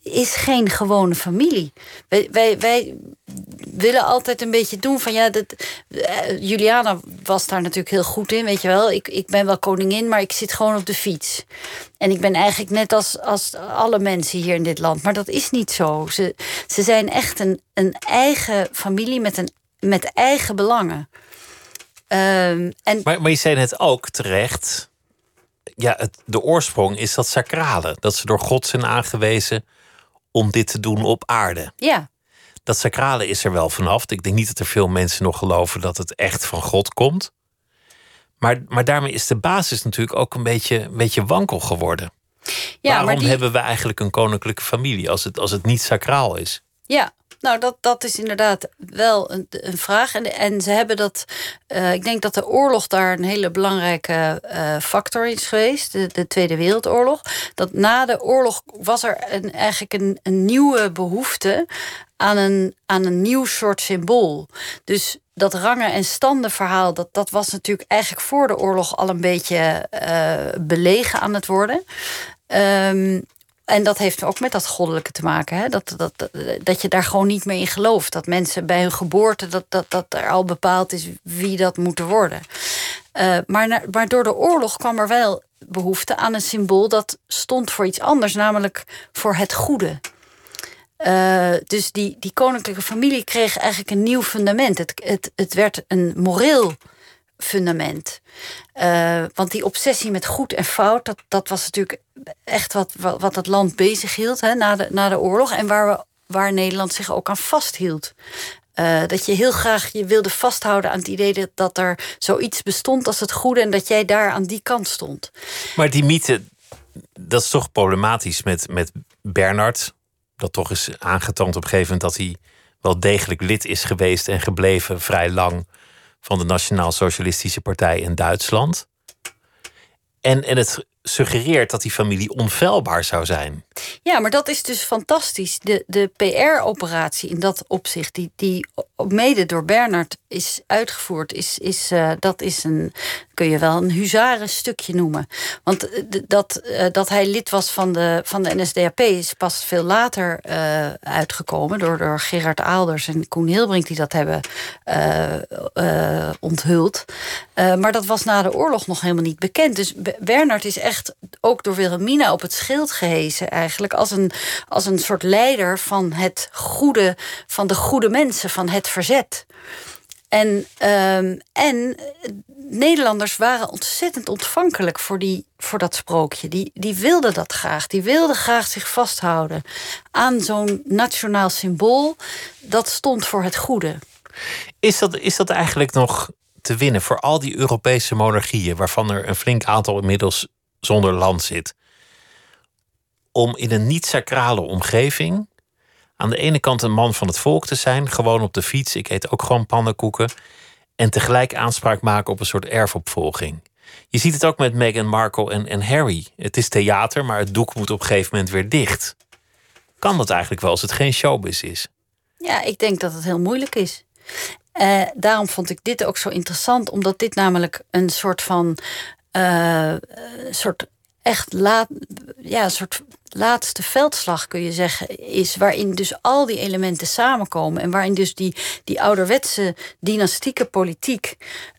is geen gewone familie. Wij, wij, wij, willen altijd een beetje doen van ja, dat, uh, Juliana was daar natuurlijk heel goed in, weet je wel. Ik, ik ben wel koningin, maar ik zit gewoon op de fiets. En ik ben eigenlijk net als, als alle mensen hier in dit land. Maar dat is niet zo. Ze, ze zijn echt een, een eigen familie met, een, met eigen belangen. Ehm, en... maar je zei het ook terecht ja, het, de oorsprong is dat sacrale. Dat ze door God zijn aangewezen om dit te doen op aarde. Ja. Dat sacrale is er wel vanaf. Ik denk niet dat er veel mensen nog geloven dat het echt van God komt. Maar, maar daarmee is de basis natuurlijk ook een beetje, een beetje wankel geworden. Ja, Waarom die... hebben we eigenlijk een koninklijke familie als het, als het niet sacraal is? Ja, nou, dat, dat is inderdaad wel een, een vraag. En, en ze hebben dat. Uh, ik denk dat de oorlog daar een hele belangrijke uh, factor is geweest. De, de, Tweede Wereldoorlog. Dat na de oorlog was er een, eigenlijk een, een nieuwe behoefte aan een, aan een nieuw soort symbool. Dus dat rangen- en standenverhaal, dat, dat was natuurlijk eigenlijk voor de oorlog al een beetje uh, belegen aan het worden. Um, en dat heeft ook met dat goddelijke te maken. Hè? Dat, dat, dat je daar gewoon niet meer in gelooft. Dat mensen bij hun geboorte, dat, dat, dat er al bepaald is wie dat moeten worden. Uh, maar, maar door de oorlog kwam er wel behoefte aan een symbool dat stond voor iets anders, namelijk voor het goede. Uh, dus die, die koninklijke familie kreeg eigenlijk een nieuw fundament. Het, het, het werd een moreel fundament. Uh, want die obsessie met goed en fout, dat, dat was natuurlijk echt wat, wat, het land bezig hield hè, na, de, na de oorlog. En waar, we, waar Nederland zich ook aan vasthield. Uh, dat je heel graag je wilde vasthouden aan het idee dat, dat er zoiets bestond als het goede en dat jij daar aan die kant stond. Maar die mythe, dat is toch problematisch met, met Bernard. Dat toch is aangetoond op een gegeven moment dat hij wel degelijk lid is geweest en gebleven vrij lang van de Nationaal Socialistische Partij in Duitsland. En, en het suggereert dat die familie onfeilbaar zou zijn. Ja, maar dat is dus fantastisch. De, de PR-operatie in dat opzicht, die, die mede door Bernard is uitgevoerd, is, is, uh, dat is een, kun je wel een huzarenstukje noemen. Want eh, dat, uh, dat hij lid was van de, van de NSDAP is pas veel later uitgekomen door, door Gerard Aalders en Koen Hilbrink die dat hebben onthuld. maar dat was na de oorlog nog helemaal niet bekend. Dus Bernard is echt ook door Wilhelmina op het schild gehezen eigenlijk als een, als een soort leider van het goede, van de goede mensen, van het verzet. En, um, en Nederlanders waren ontzettend ontvankelijk voor, die, voor dat sprookje. Die, die wilden dat graag. Die wilden graag zich vasthouden aan zo'n nationaal symbool dat stond voor het goede. Is dat, is dat eigenlijk nog te winnen voor al die Europese monarchieën, waarvan er een flink aantal inmiddels zonder land zit? Om in een niet-sacrale omgeving aan de ene kant een man van het volk te zijn, gewoon op de fiets, ik eet ook gewoon pannenkoeken, en tegelijk aanspraak maken op een soort erfopvolging. Je ziet het ook met Meghan Markle en, en Harry. Het is theater, maar het doek moet op een gegeven moment weer dicht. Kan dat eigenlijk wel als het geen showbiz is? Ja, ik denk dat het heel moeilijk is. Uh, daarom vond ik dit ook zo interessant, omdat dit namelijk een soort van. Uh, soort echt laat, ja, een soort laatste veldslag, kun je zeggen, is waarin dus al die elementen samenkomen. En waarin dus die, die ouderwetse dynastieke politiek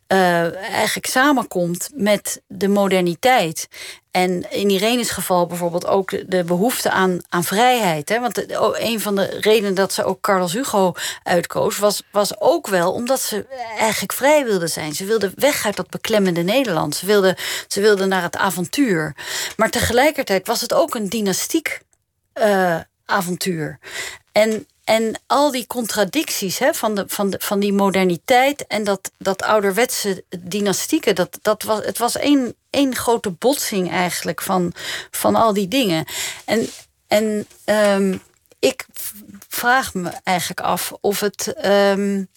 uh, eigenlijk samenkomt met de moderniteit. En in Irene's geval bijvoorbeeld ook de, behoefte aan, aan vrijheid. Hè? Want een van de redenen dat ze ook Carlos Hugo uitkoos, was, was ook wel omdat ze eigenlijk vrij wilde zijn. Ze wilde weg uit dat beklemmende Nederland. Ze wilde, ze wilde naar het avontuur. Maar tegelijkertijd was het ook een dynastiek uh, avontuur. En en al die contradicties hè, van, de, van, de, van die moderniteit en dat, dat ouderwetse dynastieke, dat, dat was, het was één, één grote botsing eigenlijk van, van al die dingen. En, en um, ik vraag me eigenlijk af of het. Um,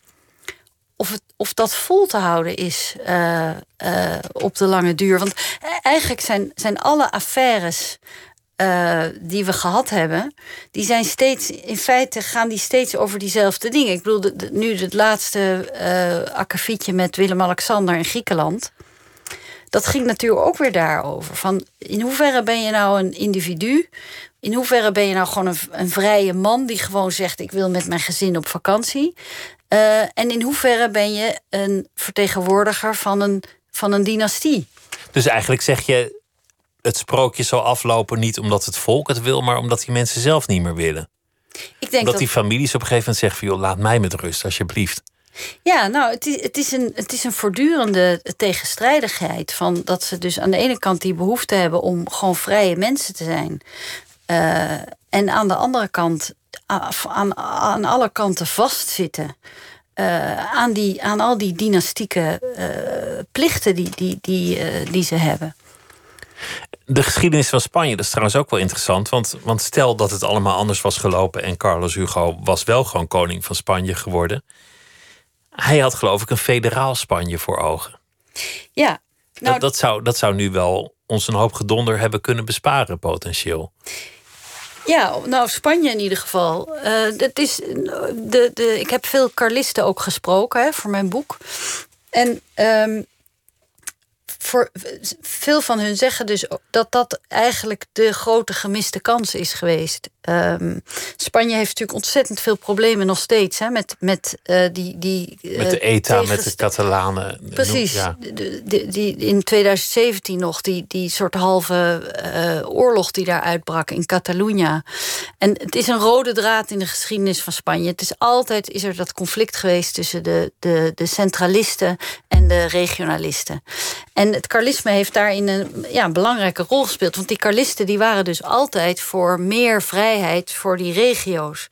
of, het, of dat vol te houden is uh, uh, op de lange duur. Want eigenlijk zijn, zijn alle affaires uh, die we gehad hebben, die zijn steeds, in feite gaan die steeds over diezelfde dingen. Ik bedoel, nu het laatste uh, akkefietje met Willem-Alexander in Griekenland. Dat ging natuurlijk ook weer daarover. Van in hoeverre ben je nou een individu? In hoeverre ben je nou gewoon een, een vrije man die gewoon zegt: Ik wil met mijn gezin op vakantie? Uh, en in hoeverre ben je een vertegenwoordiger van een, van een dynastie? Dus eigenlijk zeg je het sprookje zal aflopen niet omdat het volk het wil, maar omdat die mensen zelf niet meer willen. Ik denk dat, die families op een gegeven moment zeggen van joh, laat mij met rust alsjeblieft. Ja, nou, het is, het, is een, het is een voortdurende tegenstrijdigheid. Van dat ze dus aan de ene kant die behoefte hebben om gewoon vrije mensen te zijn. Uh, en aan de andere kant aan, aan alle kanten vastzitten. Uh, aan, die, aan al die dynastieke uh, plichten die, die, die, die ze hebben. De geschiedenis van Spanje, dat is trouwens ook wel interessant. Want, want stel dat het allemaal anders was gelopen en Carlos Hugo was wel gewoon koning van Spanje geworden. Hij had geloof ik een federaal Spanje voor ogen. Ja. Nou, dat, dat, zou, dat zou nu wel ons een hoop gedonder hebben kunnen besparen, potentieel. Ja, nou Spanje in ieder geval. Uh, het is, de, de, ik heb veel Carlisten ook gesproken hè, voor mijn boek. En um, voor veel van hun zeggen dus dat dat eigenlijk de grote gemiste kans is geweest. Um, Spanje heeft natuurlijk ontzettend veel problemen nog steeds hè, met, met uh, die, die. Uh, met de ETA, met de Catalanen. Precies. Ja. Die, die, in 2017 nog, die, die soort halve uh, oorlog die daar uitbrak in Catalunya. En het is een rode draad in de geschiedenis van Spanje. Het is altijd is er dat conflict geweest tussen de, de, de centralisten en de regionalisten. En het Carlisme heeft daarin een, ja, belangrijke rol gespeeld. Want die Carlisten die waren dus altijd voor meer vrijheid voor die regio's.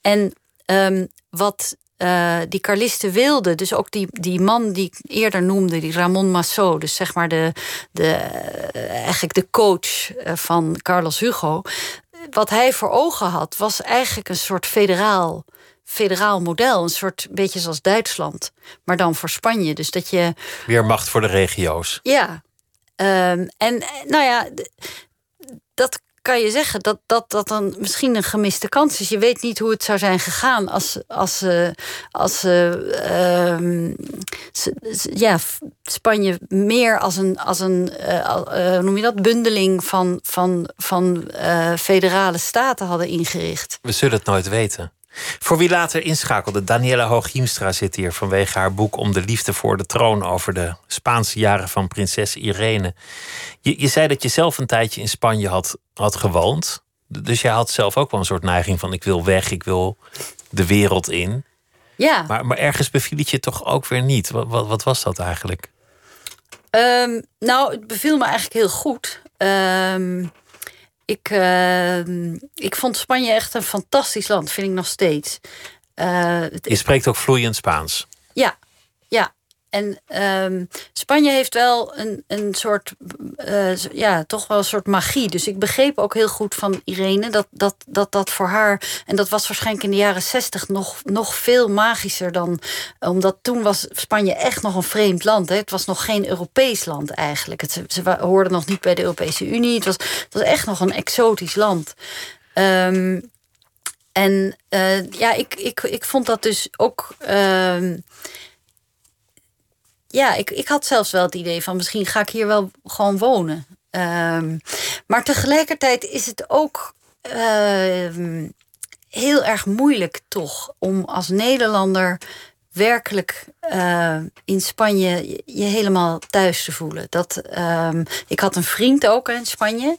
En um, wat uh, die Carlisten wilden, dus ook die, die man die ik eerder noemde, die Ramon Massot, dus zeg maar de, de, eigenlijk de coach eh, van Carlos Hugo. Wat hij voor ogen had, was eigenlijk een soort federaal federaal model. Een soort beetje zoals Duitsland, maar dan voor Spanje. Dus dat je. Weer macht voor de regio's. Ja. Um, en nou ja, dat kan je zeggen dat dat, dat dan misschien een gemiste kans is. Je weet niet hoe het zou zijn gegaan als, als, uh, als uh, ja, Spanje meer als een, als een uh, noem je dat, bundeling van, van, van federale staten hadden ingericht. We zullen het nooit weten. Voor wie later inschakelde, Daniela Hooghiemstra zit hier vanwege haar boek Om de liefde voor de troon over de Spaanse jaren van prinses Irene. Je, je zei dat je zelf een tijdje in Spanje had, had gewoond. Dus jij had zelf ook wel een soort neiging van ik wil weg, ik wil de wereld in. Ja. Maar, maar ergens beviel het je toch ook weer niet. Wat, wat, wat was dat eigenlijk? Um, nou, het beviel me eigenlijk heel goed. Um, ik, uh, ik vond Spanje echt een fantastisch land, vind ik nog steeds. Uh, Je spreekt ook vloeiend Spaans. En um, Spanje heeft wel een, een soort, uh, ja, toch wel een soort magie. Dus ik begreep ook heel goed van Irene dat dat, dat, dat voor haar, en dat was waarschijnlijk in de jaren zestig nog, nog veel magischer dan, omdat toen was Spanje echt nog een vreemd land. Hè. Het was nog geen Europees land eigenlijk. Het, ze, ze hoorden nog niet bij de Europese Unie. Het was, het was echt nog een exotisch land. Um, en uh, ja, ik, ik, ik vond dat dus ook. Uh, ja, ik, ik had zelfs wel het idee van misschien ga ik hier wel gewoon wonen. Um, maar tegelijkertijd is het ook uh, heel erg moeilijk toch om als Nederlander werkelijk uh, in Spanje je helemaal thuis te voelen. Dat, um, ik had een vriend ook in Spanje.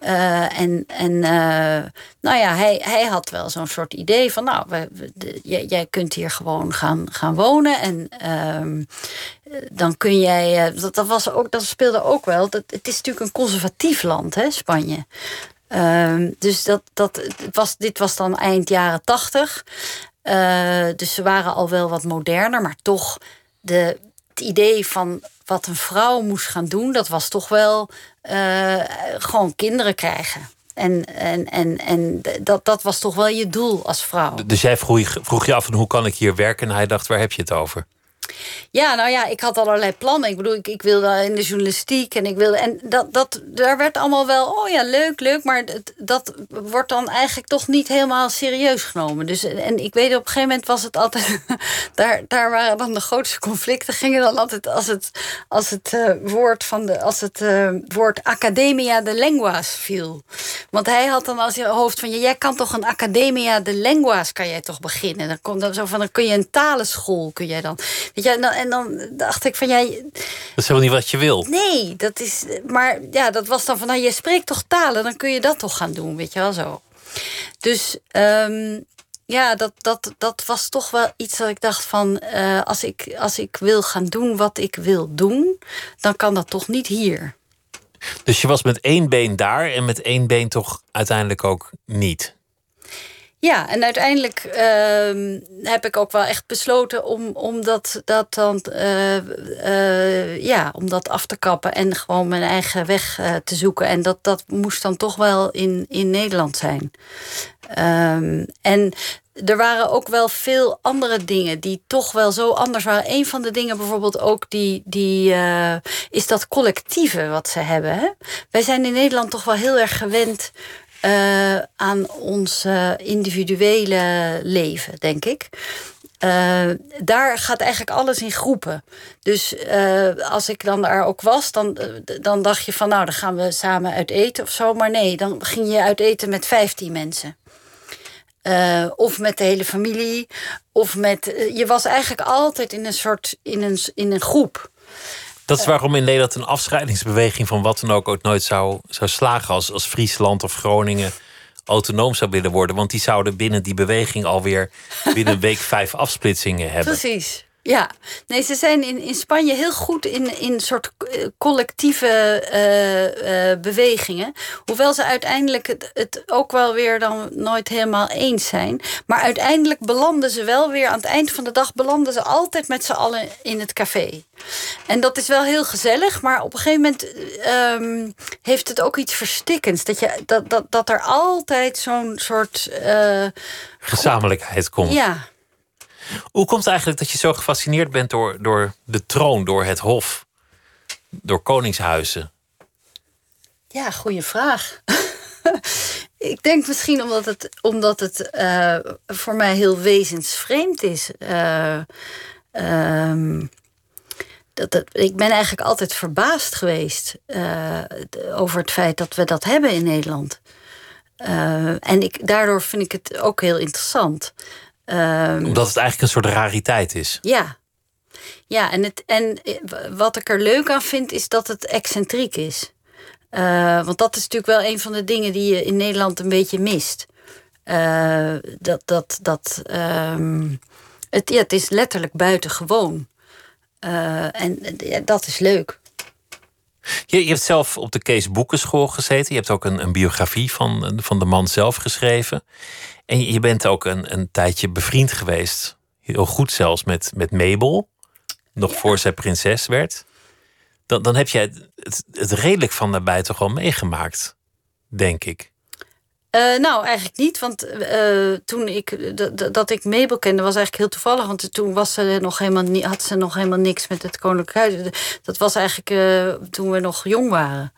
Uh, en en uh, nou ja, hij, hij had wel zo'n soort idee van... nou, jij, jij, kunt hier gewoon gaan, gaan wonen. En um, dan kun jij... dat, dat, was ook, dat speelde ook wel. Dat, het is natuurlijk een conservatief land, hè, Spanje. Um, dus dat, dat was, dit was dan eind jaren tachtig. Uh, dus ze waren al wel wat moderner, maar toch de, het idee van wat een vrouw moest gaan doen, dat was toch wel uh, gewoon kinderen krijgen. En, en, en, en dat, dat was toch wel je doel als vrouw. Dus jij vroeg, vroeg je af van hoe kan ik hier werken? En hij dacht, waar heb je het over? Ja, nou ja, ik had allerlei plannen. Ik bedoel, ik, ik wilde in de journalistiek en ik wilde. En dat, dat, daar werd allemaal wel, oh ja, leuk, leuk. Maar dat, dat wordt dan eigenlijk toch niet helemaal serieus genomen. Dus, en ik weet, op een gegeven moment was het altijd. daar, daar waren dan de grootste conflicten. Gingen dan altijd als het, als het uh, woord van de. Als het uh, woord Academia de Lenguas viel. Want hij had dan als je hoofd van. Jij kan toch een Academia de Lenguas kan jij toch beginnen? Dan, komt dan, zo van, dan kun je een talenschool, kun jij dan. Weet je, en dan, en dan dacht ik van jij. Dat is helemaal niet wat je wil. Nee, dat is. Maar ja, dat was dan van nou, je spreekt toch talen, dan kun je dat toch gaan doen, weet je wel zo. Dus um, ja, dat, dat, dat was toch wel iets dat ik dacht van uh, als, ik, als ik wil gaan doen wat ik wil doen, dan kan dat toch niet hier. Dus je was met één been daar en met één been toch uiteindelijk ook niet? Ja, en uiteindelijk uh, heb ik ook wel echt besloten om, om dat, dat dan uh, uh, ja, om dat af te kappen en gewoon mijn eigen weg eh, te zoeken. En dat, dat moest dan toch wel in, in Nederland zijn. Um, en er waren ook wel veel andere dingen die toch wel zo anders waren. Een van de dingen bijvoorbeeld ook die, die is dat collectieve wat ze hebben. Hè? Wij zijn in Nederland toch wel heel erg gewend uh, aan ons uh, individuele leven, denk ik. Uh, daar gaat eigenlijk alles in groepen. Dus als ik dan daar ook was, dan, dan dacht je van nou, dan gaan we samen uit eten of zo. Maar nee, dan ging je uit eten met 15 mensen. Of met de hele familie. Of met. je was eigenlijk altijd in een soort. in een, in een groep. Dat is waarom in Nederland een afscheidingsbeweging van wat dan ook ooit nooit zou, zou slagen als, als Friesland of Groningen autonoom zou willen worden. Want die zouden binnen die beweging alweer binnen een week vijf afsplitsingen hebben. Precies. Ja, nee, ze zijn in, in Spanje heel goed in, in soort eh, collectieve uh, uh, bewegingen. Hoewel ze uiteindelijk het, het ook wel weer dan nooit helemaal eens zijn. Maar uiteindelijk belanden ze wel weer aan het eind van de dag belanden ze altijd met z'n allen in het café. En dat is wel heel gezellig, maar op een gegeven moment um, heeft het ook iets verstikkends. Dat, je, dat, dat, dat er altijd zo'n soort. Gezamenlijkheid komt. Ja. Hoe komt het eigenlijk dat je zo gefascineerd bent door, door de troon, door het hof, door koningshuizen? Ja, goede vraag. ik denk misschien omdat het, omdat het uh, voor mij heel wezensvreemd is. Uh, um, dat, dat, ik ben eigenlijk altijd verbaasd geweest uh, over het feit dat we dat hebben in Nederland. en ik, daardoor vind ik het ook heel interessant. Um, Omdat het eigenlijk een soort rariteit is. Ja. Ja, en, het, en wat ik er leuk aan vind, is dat het excentriek is. Uh, want dat is natuurlijk wel een van de dingen die je in Nederland een beetje mist. Uh, dat dat, dat um, het, ja, het is letterlijk buitengewoon. Uh, en ja, dat is leuk. Je, je, hebt zelf op de Kees Boekenschool gezeten. Je hebt ook een, een biografie van, van de man zelf geschreven. En je bent ook een, een tijdje bevriend geweest. Heel goed zelfs met, met Mabel. Nog voor zij prinses werd. Dan, dan heb jij het, het redelijk van daarbij toch wel meegemaakt, denk ik. Uh, nou, eigenlijk niet. Want uh, toen ik dat ik Mabel kende, was eigenlijk heel toevallig. Want toen was ze nog helemaal niet, had ze nog helemaal niks met het Koninklijk Huis. Dat was eigenlijk uh, toen we nog jong waren.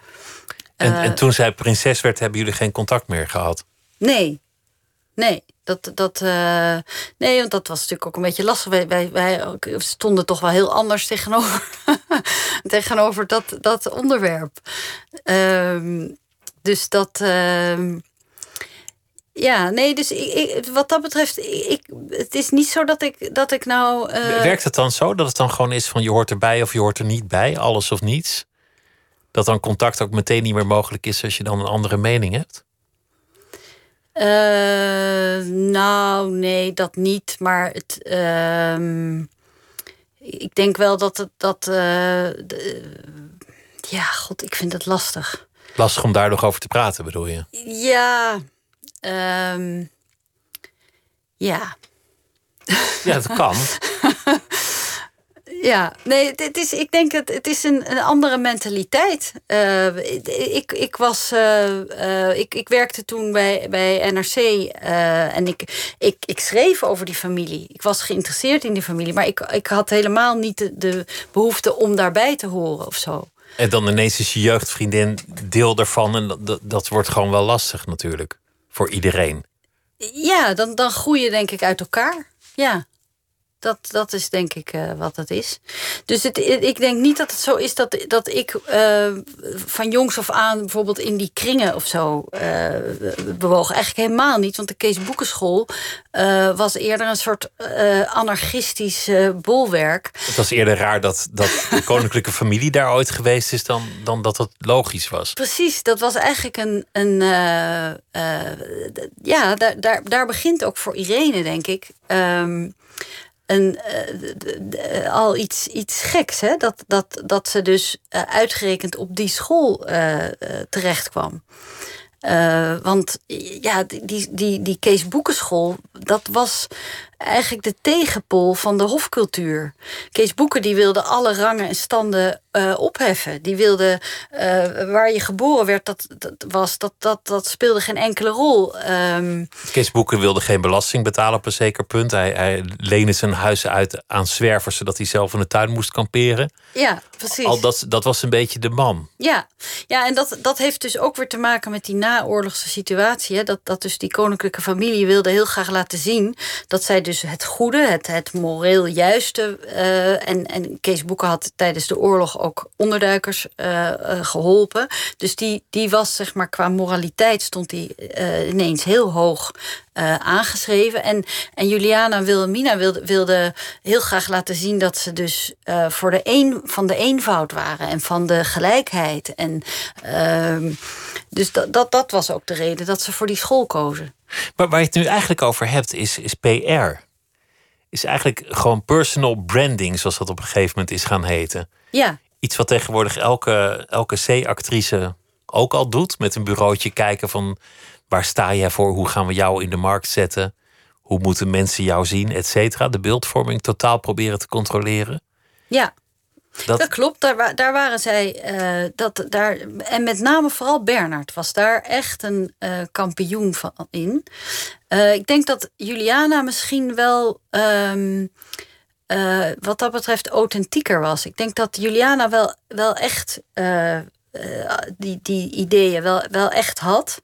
En, en toen zij prinses werd, hebben jullie geen contact meer gehad? Nee, Nee, dat, dat, uh, nee, want dat was natuurlijk ook een beetje lastig. Wij, wij, stonden toch wel heel anders tegenover, tegenover dat, dat onderwerp. Uh, dus dat. Uh, ja, nee, dus ik, ik, wat dat betreft, ik, het is niet zo dat ik, dat ik nou. Uh... Werkt het dan zo dat het dan gewoon is van je hoort erbij of je hoort er niet bij, alles of niets? Dat dan contact ook meteen niet meer mogelijk is als je dan een andere mening hebt? Uh, nou, nee, dat niet. Maar het, uh, ik denk wel dat het. Dat, uh, de, ja, god, ik vind het lastig. Lastig om daar nog over te praten, bedoel je? Ja. Um, ja. Ja, dat kan. Ja, nee, het is, ik denk het, het is een, een andere mentaliteit. Uh, ik, ik, was, uh, uh, ik, ik werkte toen bij, bij NRC en ik, ik, ik schreef over die familie. Ik was geïnteresseerd in die familie, maar ik, ik had helemaal niet de, de behoefte om daarbij te horen of zo. En dan ineens is je jeugdvriendin deel daarvan en dat, dat wordt gewoon wel lastig natuurlijk voor iedereen. Ja, dan, dan groei je denk ik uit elkaar. Ja. Dat, dat is denk ik uh, wat het is. Dus het, ik denk niet dat het zo is dat, dat ik uh, van jongs af aan bijvoorbeeld in die kringen of zo uh, bewoog. Eigenlijk helemaal niet, want de Kees Boekenschool was eerder een soort anarchistisch bolwerk. Het was eerder raar dat, dat de koninklijke familie daar ooit geweest is dan, dan dat het logisch was. Precies, dat was eigenlijk een. een ja, daar, daar, daar begint ook voor Irene, denk ik. Um, een, uh, al iets, iets geks. Hè? Dat, dat, dat ze dus uh, uitgerekend op die school uh, terecht kwam. want ja, die, die, die Kees Boekenschool, dat was eigenlijk de tegenpol van de hofcultuur. Kees Boeken die wilde alle rangen en standen uh, opheffen. Die wilde uh, waar je geboren werd, dat, dat, was, dat, dat, dat speelde geen enkele rol. Um, Kees Boeken wilde geen belasting betalen op een zeker punt. Hij, hij leende zijn huis uit aan zwervers, zodat hij zelf in de tuin moest kamperen. Ja, precies. Al dat, dat was een beetje de man. Ja, ja en dat, dat heeft dus ook weer te maken met die naoorlogse situatie. Hè? Dat, dat dus die koninklijke familie wilde heel graag laten zien dat zij dus dus het goede, het, het moreel juiste. Uh, en, en Kees Boeken had tijdens de oorlog ook onderduikers uh, geholpen. Dus die, die was, zeg maar, qua moraliteit stond die ineens heel hoog aangeschreven. En, en Juliana Wilhelmina wilde, wilde heel graag laten zien dat ze dus voor de een, van de eenvoud waren en van de gelijkheid. En ehm, dus dat, dat, dat was ook de reden dat ze voor die school kozen. Maar waar je het nu eigenlijk over hebt, is, is PR. Is eigenlijk gewoon personal branding, zoals dat op een gegeven moment is gaan heten. Ja. Iets wat tegenwoordig elke, elke C-actrice ook al doet. Met een bureautje kijken van waar sta jij voor? Hoe gaan we jou in de markt zetten? Hoe moeten mensen jou zien, et cetera? De beeldvorming totaal proberen te controleren. Ja. Dat, klopt, daar, daar waren zij. Uh, dat, daar, en met name vooral Bernard was daar echt een uh, kampioen van in. Uh, ik denk dat Juliana misschien wel. Um, wat dat betreft authentieker was. Ik denk dat Juliana wel, wel echt die, die ideeën wel, wel echt had.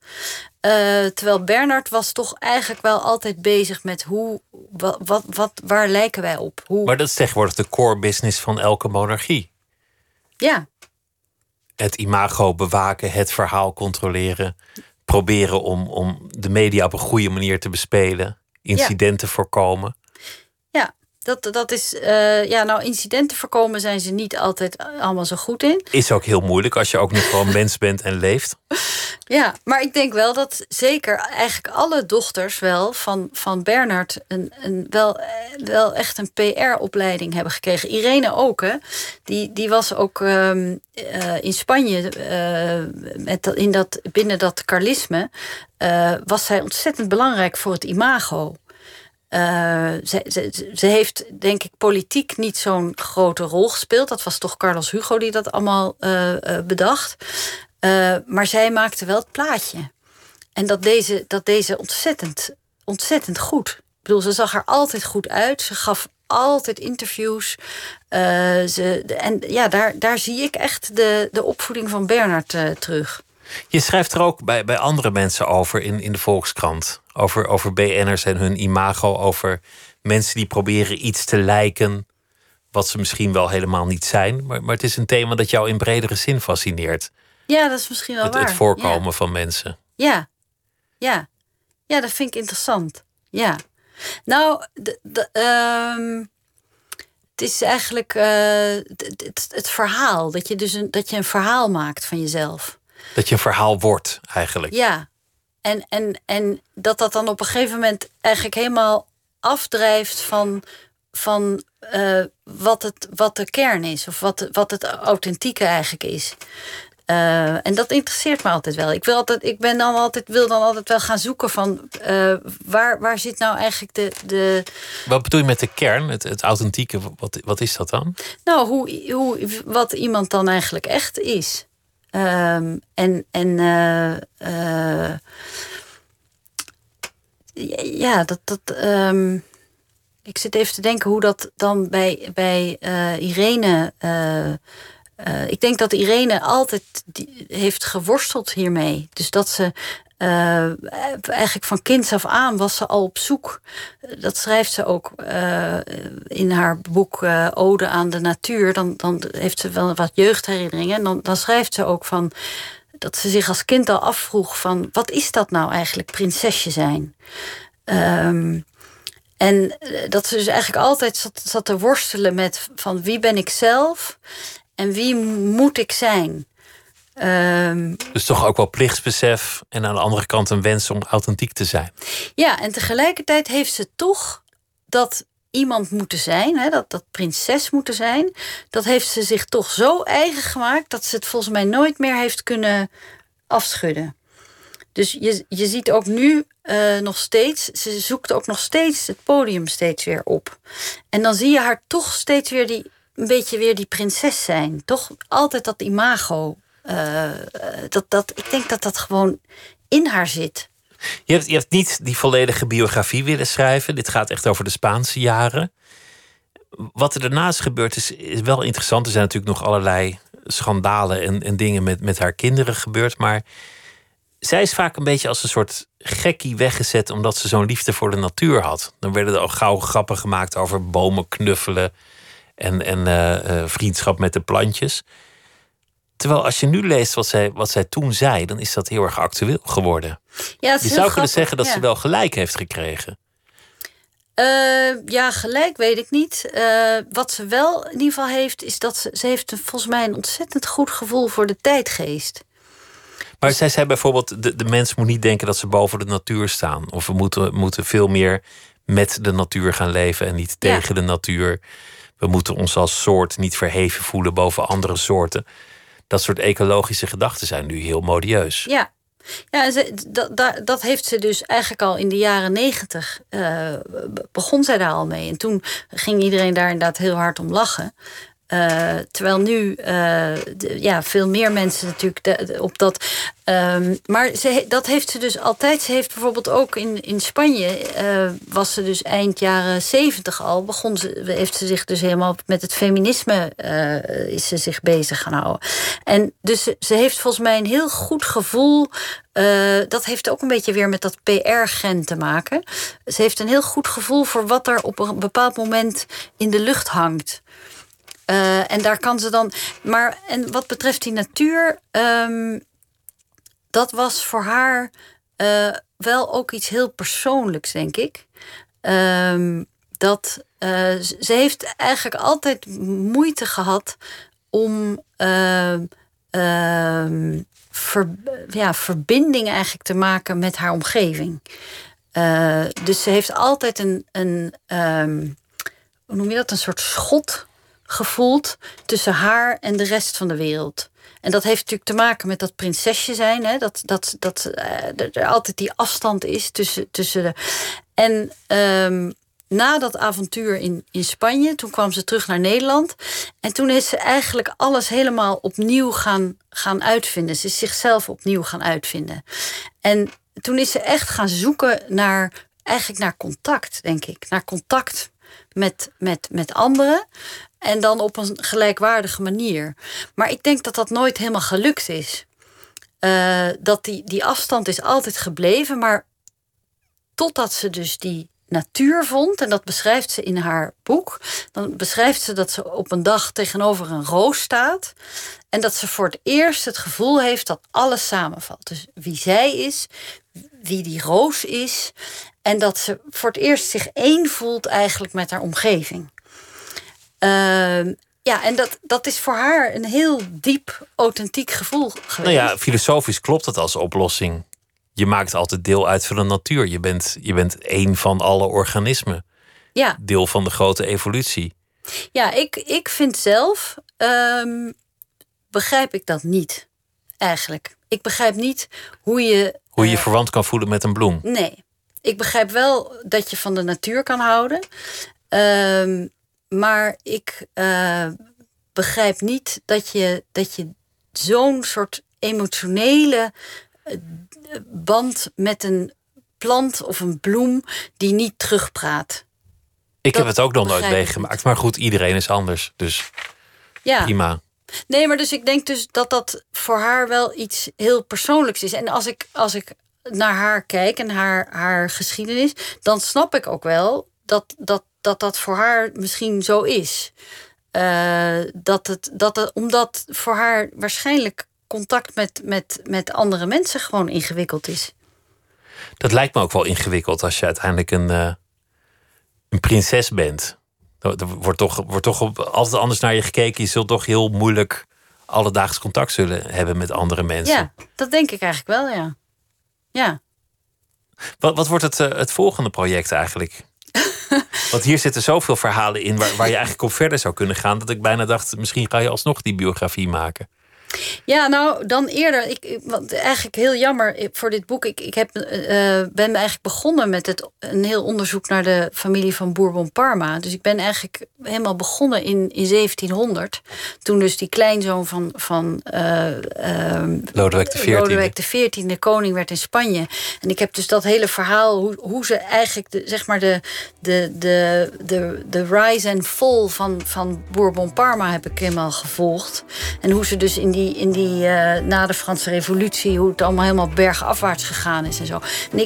Uh, terwijl Bernard was toch eigenlijk wel altijd bezig met hoe, wat, wat, wat, waar lijken wij op? Hoe... Maar dat is tegenwoordig de core business van elke monarchie. Ja. Het imago bewaken, het verhaal controleren, proberen om, om de media op een goede manier te bespelen, incidenten voorkomen. Dat, dat is, uh, ja, nou, incidenten voorkomen zijn ze niet altijd allemaal zo goed in. Is ook heel moeilijk als je ook nog gewoon mens bent en leeft. Ja, maar ik denk wel dat zeker eigenlijk alle dochters wel van, van Bernard een, een, wel, wel echt een PR-opleiding hebben gekregen. Irene ook, hè? Die, die was ook uh, in Spanje uh, met, in dat, binnen dat Carlisme. was zij ontzettend belangrijk voor het imago. Uh, ze, ze, ze, heeft, denk ik, politiek niet zo'n grote rol gespeeld. Dat was toch Carlos Hugo die dat allemaal uh, uh, bedacht. maar zij maakte wel het plaatje. En dat deze, dat deze ontzettend, ontzettend goed. Ik bedoel, ze zag er altijd goed uit. Ze gaf altijd interviews. ze, en ja, daar, daar zie ik echt de, de opvoeding van Bernard terug. Je schrijft er ook bij, bij andere mensen over in, in de Volkskrant. Over, over BN'ers en hun imago. Over mensen die proberen iets te lijken. Wat ze misschien wel helemaal niet zijn. Maar, maar het is een thema dat jou in bredere zin fascineert. Ja, dat is misschien wel het, waar. Het voorkomen van mensen. Ja, ja. Ja, dat vind ik interessant. Ja. Nou, ehm, het is eigenlijk uh, het, het, verhaal. Dat je dus een, dat je een verhaal maakt van jezelf. Dat je een verhaal wordt, eigenlijk. Ja, en, en, en dat dat dan op een gegeven moment eigenlijk helemaal afdrijft van, van uh, wat, het, wat de kern is, of wat, wat het authentieke eigenlijk is. Uh, en dat interesseert me altijd wel. Ik, wil altijd, ik ben dan altijd, wil dan altijd wel gaan zoeken van uh, waar, waar zit nou eigenlijk de, de. Wat bedoel je met de kern, het, het authentieke? Wat, wat is dat dan? Nou, hoe, hoe, wat iemand dan eigenlijk echt is. Um, en en uh, uh, ja, dat. dat um, ik zit even te denken hoe dat dan bij, bij uh, Irene. ik denk dat Irene altijd heeft geworsteld hiermee. Dus dat ze uh, eigenlijk van kinds af aan was ze al op zoek. Dat schrijft ze ook uh, in haar boek uh, Ode aan de Natuur. Dan, dan heeft ze wel wat jeugdherinneringen. En dan, dan schrijft ze ook van dat ze zich als kind al afvroeg van wat is dat nou eigenlijk, prinsesje zijn? Um, en dat ze dus eigenlijk altijd zat, zat te worstelen met van wie ben ik zelf en wie moet ik zijn? Um, dus toch ook wel plichtsbesef en aan de andere kant een wens om authentiek te zijn. Ja, en tegelijkertijd heeft ze toch dat iemand moeten zijn, hè, dat, dat prinses moeten zijn. Dat heeft ze zich toch zo eigen gemaakt dat ze het volgens mij nooit meer heeft kunnen afschudden. Dus je, je ziet ook nu uh, nog steeds, ze zoekt ook nog steeds het podium steeds weer op. En dan zie je haar toch steeds weer die, een beetje weer die prinses zijn. Toch altijd dat imago uh, dat, dat, ik denk dat dat gewoon in haar zit. Je hebt, je hebt niet die volledige biografie willen schrijven. Dit gaat echt over de Spaanse jaren. Wat er daarnaast gebeurd is, is wel interessant. Er zijn natuurlijk nog allerlei schandalen en, en dingen met, met haar kinderen gebeurd. Maar zij is vaak een beetje als een soort gekkie weggezet omdat ze zo'n liefde voor de natuur had. Dan werden er al gauw grappen gemaakt over bomen knuffelen en, en uh, vriendschap met de plantjes. Terwijl als je nu leest wat zij, wat zij toen zei, dan is dat heel erg actueel geworden. Ja, je zou kunnen zeggen dat ze wel gelijk heeft gekregen. Uh, ja, gelijk weet ik niet. Uh, wat ze wel in ieder geval heeft, is dat ze, ze heeft volgens mij een ontzettend goed gevoel voor de tijdgeest. Maar zij zei bijvoorbeeld, de, de mens moet niet denken dat ze boven de natuur staan. Of we moeten, moeten veel meer met de natuur gaan leven en niet tegen de natuur. We moeten ons als soort niet verheven voelen boven andere soorten. Dat soort ecologische gedachten zijn nu heel modieus. Ja, ja, dat, dat, heeft ze dus eigenlijk al in de jaren negentig uh, begon zij daar al mee. En toen ging iedereen daar inderdaad heel hard om lachen. Uh, terwijl nu uh, ja, veel meer mensen natuurlijk op dat. Um, maar ze, dat heeft ze dus altijd. Ze heeft bijvoorbeeld ook in, in Spanje. Uh, was ze dus eind jaren zeventig al. Begon ze, heeft ze zich dus helemaal met het feminisme. is ze zich bezig gaan houden. En dus ze, ze heeft volgens mij een heel goed gevoel. dat heeft ook een beetje weer met dat PR-gen te maken. Ze heeft een heel goed gevoel voor wat er op een bepaald moment in de lucht hangt. Uh, en daar kan ze dan. Maar en wat betreft die natuur, um, dat was voor haar uh, wel ook iets heel persoonlijks, denk ik. Um, dat uh, ze heeft eigenlijk altijd moeite gehad om ehm, ver, ja, verbinding eigenlijk te maken met haar omgeving. dus ze heeft altijd een, een hoe noem je dat, een soort schot gevoeld tussen haar en de rest van de wereld. En dat heeft natuurlijk te maken met dat prinsesje zijn. Hè? Dat, dat, dat uh, er altijd die afstand is tussen, tussen de. En um, na dat avontuur in, in Spanje, toen kwam ze terug naar Nederland. En toen is ze eigenlijk alles helemaal opnieuw gaan, gaan uitvinden. Ze is zichzelf opnieuw gaan uitvinden. En toen is ze echt gaan zoeken naar, eigenlijk naar contact, denk ik. Naar contact met, met, met anderen. En dan op een gelijkwaardige manier. Maar ik denk dat dat nooit helemaal gelukt is. Uh, dat die, die afstand is altijd gebleven, maar totdat ze dus die natuur vond, en dat beschrijft ze in haar boek, dan beschrijft ze dat ze op een dag tegenover een roos staat en dat ze voor het eerst het gevoel heeft dat alles samenvalt. Dus wie zij is, wie die roos is, en dat ze voor het eerst zich één voelt eigenlijk met haar omgeving. Uh, ja, en dat, dat is voor haar een heel diep, authentiek gevoel geweest. Nou ja, filosofisch klopt dat als oplossing. Je maakt altijd deel uit van de natuur. Je bent, je bent één van alle organismen. Ja. Deel van de grote evolutie. Ja, ik, ik vind zelf, um, begrijp ik dat niet, eigenlijk. Ik begrijp niet hoe je... Hoe je je uh, verwant kan voelen met een bloem. Nee. Ik begrijp wel dat je van de natuur kan houden. Um, maar ik uh, begrijp niet dat je, dat je zo'n soort emotionele eh, band met een plant of een bloem die niet terugpraat. Ik heb het ook nog nooit meegemaakt. Maar goed, iedereen is anders. Dus ja. prima. Nee, maar dus ik denk dus dat dat voor haar wel iets heel persoonlijks is. En als ik, als ik naar haar kijk en haar, haar geschiedenis, dan snap ik ook wel dat, dat dat dat voor haar misschien zo is. Uh, dat het, dat het, omdat voor haar waarschijnlijk contact met, met, met andere mensen gewoon ingewikkeld is. Dat lijkt me ook wel ingewikkeld als je uiteindelijk een, uh, een prinses bent. Er wordt toch, wordt toch altijd anders naar je gekeken. Je zult toch heel moeilijk alledaags contact zullen hebben met andere mensen. Ja, dat denk ik eigenlijk wel, ja. Ja. Wat, wat wordt het, uh, het volgende project eigenlijk? Want hier zitten zoveel verhalen in waar, waar je eigenlijk op verder zou kunnen gaan. Dat ik bijna dacht, misschien ga je alsnog die biografie maken. Ja, nou, dan eerder. Ik, want eigenlijk heel jammer voor dit boek. Ik, ik heb, uh, ben eigenlijk begonnen met het, een heel onderzoek naar de familie van Bourbon Parma. Dus ik ben eigenlijk helemaal begonnen in, in 1700. Toen dus die kleinzoon van, van uh, uh, Lodewijk XIV. Lodewijk XIV, de koning werd in Spanje. En ik heb dus dat hele verhaal, hoe, hoe ze eigenlijk, de, zeg maar, de, de, de, de, de rise and fall van, van Bourbon Parma heb ik helemaal gevolgd. En hoe ze dus in die in die eh, na de Franse Revolutie, hoe het allemaal helemaal bergafwaarts gegaan is en zo.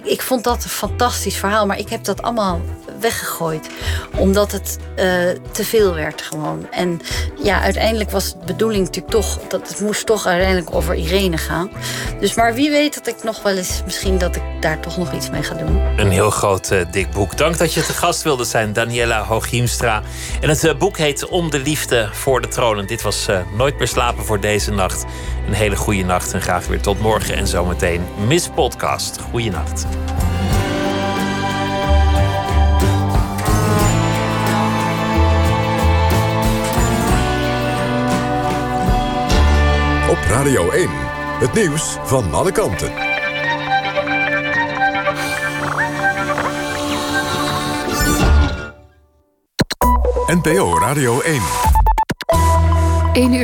Ik, vond dat een fantastisch verhaal, maar ik heb dat allemaal weggegooid. Omdat het uh, te veel werd gewoon. En ja, uiteindelijk was de bedoeling natuurlijk toch dat het moest toch uiteindelijk over Irene gaan. Dus maar wie weet dat ik nog wel eens misschien dat ik daar toch nog iets mee ga doen. Een heel groot uh, dik boek. Dank dat je te gast wilde zijn, Daniela Hooghiemstra. En het boek heet Om de liefde voor de troon. En dit was Nooit meer slapen voor deze nacht. Een hele goede nacht en graag weer tot morgen en zometeen Miss Podcast. Goeienacht. Op Radio 1, het nieuws van alle kanten. NPO Radio 1. 1 uur